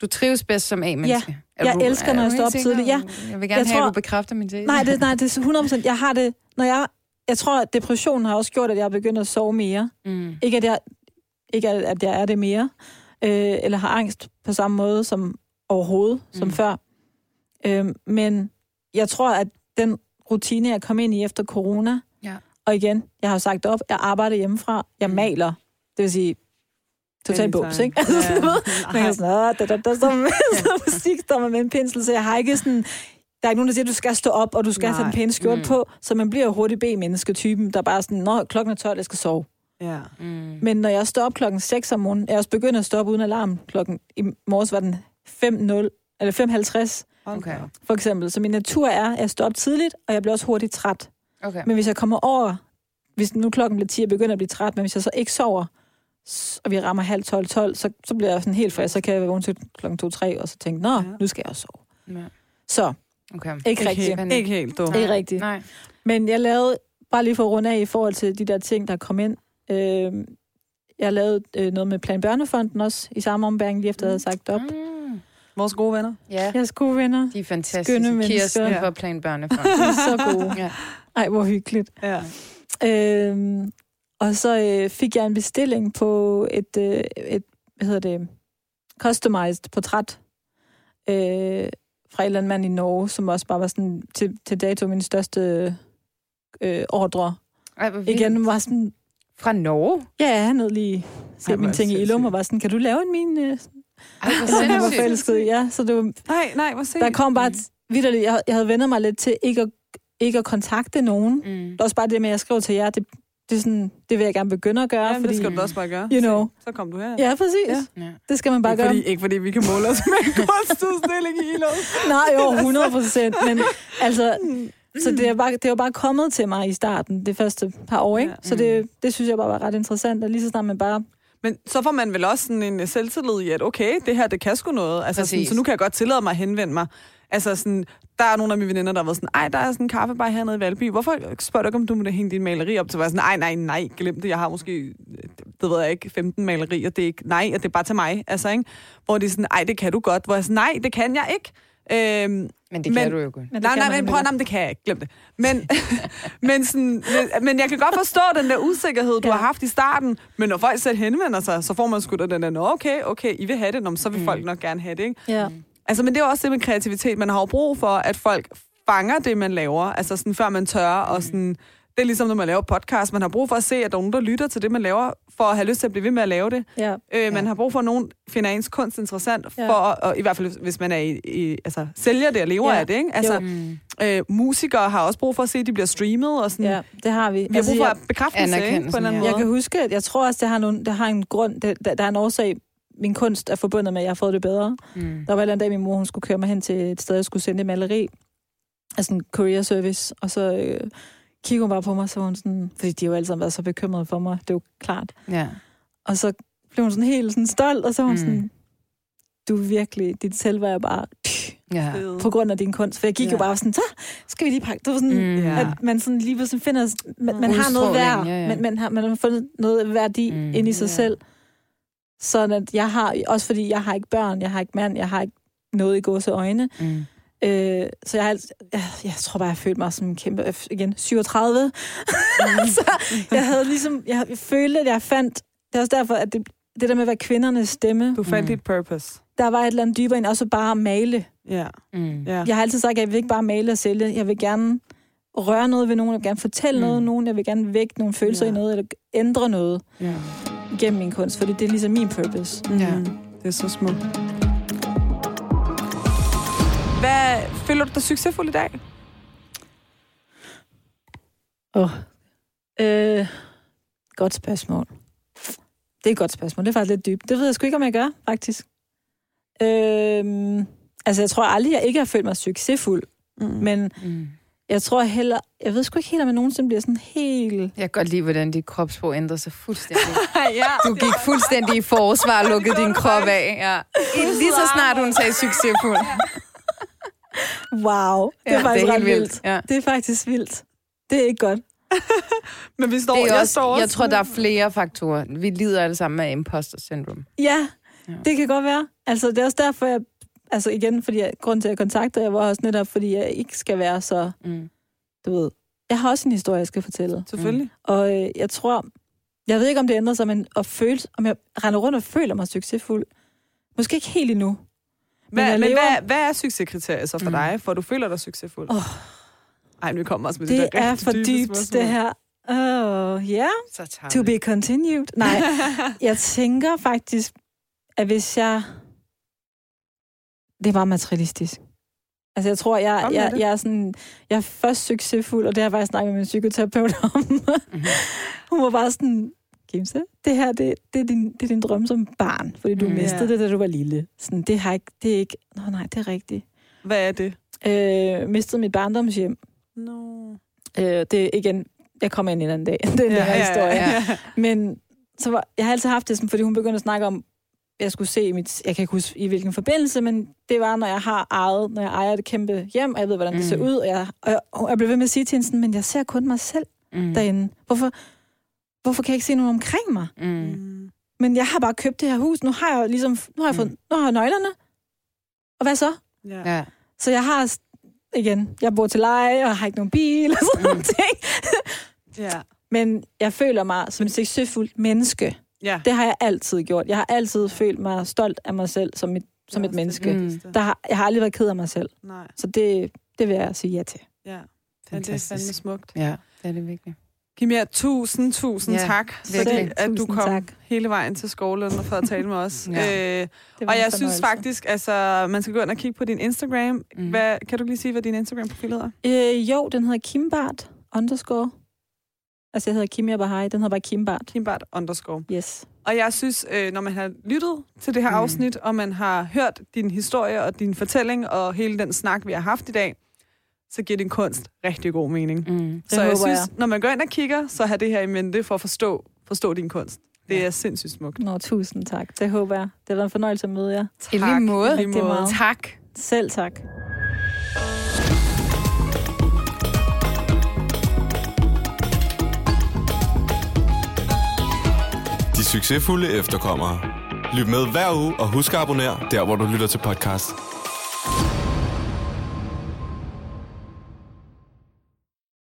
Du trives bedst som A-menneske? Er Jeg du, elsker, når jeg står op tidligt. Ja. Jeg vil gerne Jeg have, tror- at du bekræfter min tese. nej, det, nej, det er 100 procent. Jeg har det, når jeg, jeg tror, at depressionen har også gjort, at jeg er begyndt at sove mere. Mm. Ikke at jeg, ikke at jeg er det mere, øh, eller har angst på samme måde som overhovedet, som Mm. før. Øh, men jeg tror, at den rutine, jeg kom ind i efter corona, Ja. og igen, jeg har sagt op, jeg arbejder hjemmefra, jeg Mm. maler, det vil sige, totalt bums, ikke? Altså, Ja. [LAUGHS] man Nej. kan sådan, "Åh, der, der, der står med, så [LAUGHS] musik, står man med en pensel, så jeg har ikke sådan, der er ikke nogen, der siger, at du skal stå op, og du skal Nej. have en pæn skjorte Mm. på, så man bliver hurtigt B-mennesketypen, der bare er sådan, nå, klokken er 12, jeg skal sove. Ja. Mm. Men når jeg står op klokken 6 om morgenen, jeg er også begyndt at stå op uden alarm. Klokken i morges var den 5.0, eller 5.50 Hold Okay. for eksempel. Så min natur er, at jeg står op tidligt, og jeg bliver også hurtigt træt. Okay. Men hvis jeg kommer over, hvis nu klokken bliver 10, jeg begynder at blive træt, men hvis jeg så ikke sover, og vi rammer halv 12, 12, så, så bliver jeg sådan helt frisk, så kan jeg være vågen til klokken 2, 3, og så tænke, nå, Ja. nu skal jeg også sove. Ja. Så, Okay. ikke, Ikke rigtigt. helt, ikke helt, du. Nej. Ikke rigtigt. Nej. Men jeg lavede, bare lige for at runde af i forhold til de der ting, der kom ind. Øh, jeg lavede øh, noget med Plan Børnefonden også, i samme ombæring, lige efter jeg havde sagt op. Mm. Vores gode venner. Ja, Jeres gode venner. de er fantastiske. Skønne mennesker. Kirsten Ja. fra Plan Børnefond. [LAUGHS] De er så gode. ja. Ej, hvor hyggeligt. Ja. Øhm, og så øh, fik jeg en bestilling på et, øh, et hvad hedder det, customized portræt øh, fra en eller anden mand i Norge, som også bare var sådan til, til dato min største øh, ordre. Ej. Igen var sådan, Fra Norge? ja, han havde lige Ej, set hvor mine ting i Ilum, og sindssygt. var sådan, kan du lave en min? Øh, Ej, hvor [LAUGHS] han var sindssygt. forelsket ja. Så det var, Nej, nej, hvor se. der kom bare vidderligt, jeg, jeg havde vendt mig lidt til ikke at, ikke at kontakte nogen. Mm. Det er også bare det med, at jeg skrev til jer, det, det, er sådan, det vil jeg gerne begynde at gøre, Ja, fordi... det skal du også bare gøre. You know. Så kom du her. Ja, præcis. Ja. Det skal man bare Ikke gøre. fordi, ikke fordi vi kan måle os med en [LAUGHS] kunstudstilling i Ilum. Nej, jo, 100 procent. Men altså, så det er, bare, det er jo bare kommet til mig i starten, det første par år, ikke? Ja. Så det, det synes jeg bare var ret interessant, og lige så snart man bare... Men så får man vel også sådan en øh, selvtillid i, at okay, det her, det kan sgu noget. Altså sådan, så nu kan jeg godt tillade mig at henvende mig. Altså sådan, der er nogle af mine veninder, der har været sådan, ej, der er sådan en kaffebar hernede i Valby. Hvorfor spørger du ikke, om du må hænge din maleri op? Så var jeg sådan, nej, nej, nej, glem det. Jeg har måske, det ved jeg ikke, 15 malerier. Det er ikke, nej, og det er bare til mig. Altså, ikke? Hvor de er sådan, ej, det kan du godt. Hvor jeg sådan, nej, det kan jeg ikke. Øhm, Men det Men- kan du jo godt. Men det nej, kan nej, men prøv nej, det kan jeg ikke. Glem det. Men, [LAUGHS] men, sådan, men, jeg kan godt forstå den der usikkerhed, du Ja. har haft i starten. Men når folk selv henvender sig, så får man sgu da den der, "Nå, okay, okay, I vil have det, Nå, så vil Mm. folk nok gerne have det. Ikke? Ja. Altså, men det er jo også det med kreativitet. Man har jo brug for, at folk fanger det, man laver. Altså sådan, før man tør og sådan Det er ligesom, når man laver podcast. Man har brug for at se, at der er nogen, der lytter til det, man laver, for at have lyst til at blive ved med at lave det. Ja. Øh, man har brug for, at nogen finder ens kunst interessant, Ja. for, at, og i hvert fald hvis man er i, i, altså, sælger det og lever Ja. af det. Ikke? Altså, Mm. øh, musikere har også brug for at se, at de bliver streamet. Og sådan. ja, det har vi. Vi har brug for jeg, bekræftelse ikke? på en eller anden Anerkendelsen, måde. jeg kan huske, at jeg tror også, det har, nogle, det har en grund. Det, der, der er en årsag, min kunst er forbundet med, at jeg har fået det bedre. Mm. Der var en dag, min mor hun skulle køre mig hen til et sted, jeg skulle sende et maleri. Altså en courier service. Og så øh, kiggede hun bare på mig, så hun sådan... Fordi de har jo alle sammen været så bekymrede for mig, det er jo klart. Ja. Og så blev hun sådan helt sådan stolt, og så var hun Mm. sådan... Du er virkelig... Dit selvværd er bare... Ja. Fed. På grund af din kunst. For jeg gik ja. jo bare sådan, så skal vi lige pakke... Det var sådan, Mm. Ja. at man sådan lige pludselig finder... Man, man har noget værd. Ja, ja. Man, man, har, man har fundet noget værdi mm. ind i sig Ja. selv. Sådan at jeg har... Også fordi jeg har ikke børn, jeg har ikke mand, jeg har ikke noget i gåse øjne. Mm. Øh, så jeg, har, alt- jeg, jeg tror bare, jeg følte mig som en kæmpe... øh, Igen, 37. [LAUGHS] så jeg havde ligesom... Jeg, jeg følte, at jeg fandt... Det er også derfor, at det, det der med at være kvindernes stemme, Du fandt Mm. dit purpose. der var et eller andet dybere end også bare at male. Ja. Mm. ja. Jeg har altid sagt, at jeg vil ikke bare male og sælge. Jeg vil gerne røre noget ved nogen. Jeg vil gerne fortælle Mm. noget ved nogen. Jeg vil gerne vække nogle følelser Ja. i noget, eller ændre noget Ja. Gennem min kunst, fordi det er ligesom min purpose. Ja. Mm. Det er så smukt. Hvad føler du dig succesfuld i dag? Oh. Øh, godt spørgsmål. Det er et godt spørgsmål. Det er faktisk lidt dybt. Det ved jeg sgu ikke, om jeg gør, faktisk. Øh, altså, jeg tror aldrig, jeg ikke har følt mig succesfuld. Mm. Men Mm. Jeg tror heller... Jeg ved sgu ikke helt, om jeg nogensinde bliver sådan helt... Jeg kan godt lide, hvordan dit kropssprog ændrer sig fuldstændig. [LAUGHS] ja. Du gik fuldstændig i forsvar og lukkede din krop af. Ja. Lige så snart hun sagde succesfuld. Wow, det er Ja, faktisk det er ret helt vildt. vildt. Ja. Det er faktisk vildt. Det er ikke godt. [LAUGHS] Men vi står, Det er jeg også, står også jeg tror, der er flere faktorer. Vi lider alle sammen af imposter syndrome. Ja, Ja. ja, det kan godt være. Altså, det er også derfor, jeg... Altså igen, fordi jeg, grund til, at jeg kontakter jer, var også netop, fordi jeg ikke skal være så... Mm. Du ved, jeg har også en historie, jeg skal fortælle. Selvfølgelig. Og øh, jeg tror... Jeg ved ikke, om det ændrer sig, men at føle, om jeg render rundt og føler mig succesfuld. Måske ikke helt endnu. Hvad, men lever- hvad, hvad er succeskriteriet så for Mm. dig, for du føler dig succesfuld? Åh. Ej, nu kommer også med Det det der er for dybt, spørgsmål. det her. Oh, ja, yeah. To be continued. Nej, [LAUGHS] jeg tænker faktisk, at hvis jeg... Det er meget materialistisk. Altså, jeg tror, jeg, jeg, jeg, er sådan, jeg er først succesfuld, og det har jeg faktisk snakket med min psykoterapeut om. Mhm. Hun var bare sådan, Kimse, det her, det, det, er din, det er din drøm som barn, fordi du Mm. mistede Ja. det, da du var lille. Sådan, det har ikke, det er ikke, nå nej, det er rigtigt. Hvad er det? Øh, mistede mit barndomshjem. No. Øh, det igen, jeg kommer ind en anden dag. [LAUGHS] det er en ja, historie. ja. ja. Men så var, jeg har altid haft det sådan, fordi hun begyndte at snakke om, jeg skulle se mit, jeg kan ikke huske i hvilken forbindelse, men det var, når jeg har ejet, når jeg ejer et kæmpe hjem, og jeg ved, hvordan det Mm. ser ud, og jeg, og jeg, og jeg blev ved med at sige til hende sådan, men jeg ser kun mig selv Mm. derinde. Hvorfor, hvorfor kan jeg ikke se nogen omkring mig? Mm. Mm. Men jeg har bare købt det her hus, nu har jeg ligesom, nu har jeg fået, nu har jeg nøglerne. Og hvad så? Ja. Ja. Så jeg har, igen, jeg bor til leje, og har ikke nogen bil, og sådan Mm. nogle ting. Ja. [LAUGHS] Men jeg føler mig som et succesfuldt menneske. Ja. Det har jeg altid gjort. Jeg har altid følt mig stolt af mig selv som et, som et menneske. Mm. Der har, jeg har aldrig været ked af mig selv. Nej, Så det, det vil jeg sige ja til. ja. ja. det er Fantastisk. fandme smukt. Ja, det er det virkelig. Kimia, tusind, tusind Ja, tak, virkelig. fordi at du kom tak. hele vejen til Skovlund for at tale med os. [LAUGHS] Ja. øh, og jeg synes faktisk, altså, man skal gå ind og kigge på din Instagram. Mm. Hvad, kan du lige sige, hvad din Instagram-profil hedder? Øh, jo, den hedder Kimbart underscore. Altså, jeg hedder Kimia Bahai. Den hedder bare Kimbart. Kimbart underscore. Yes. Og jeg synes, øh, når man har lyttet til det her Mm. afsnit, og man har hørt din historie og din fortælling, og hele den snak, vi har haft i dag, så giver din kunst rigtig god mening. Mm. så jeg synes, jeg. når man går ind og kigger, så har det her i mente for at forstå, forstå din kunst. Det Ja. er sindssygt smukt. Nå, tusind tak. Det håber jeg. Det har været en fornøjelse at møde jer. I lige måde. I lige Rigtig måde. meget. Tak. Selv tak. Succesfulde efterkommere. Lyt med hver uge og husk at abonnere der, hvor du lytter til podcast.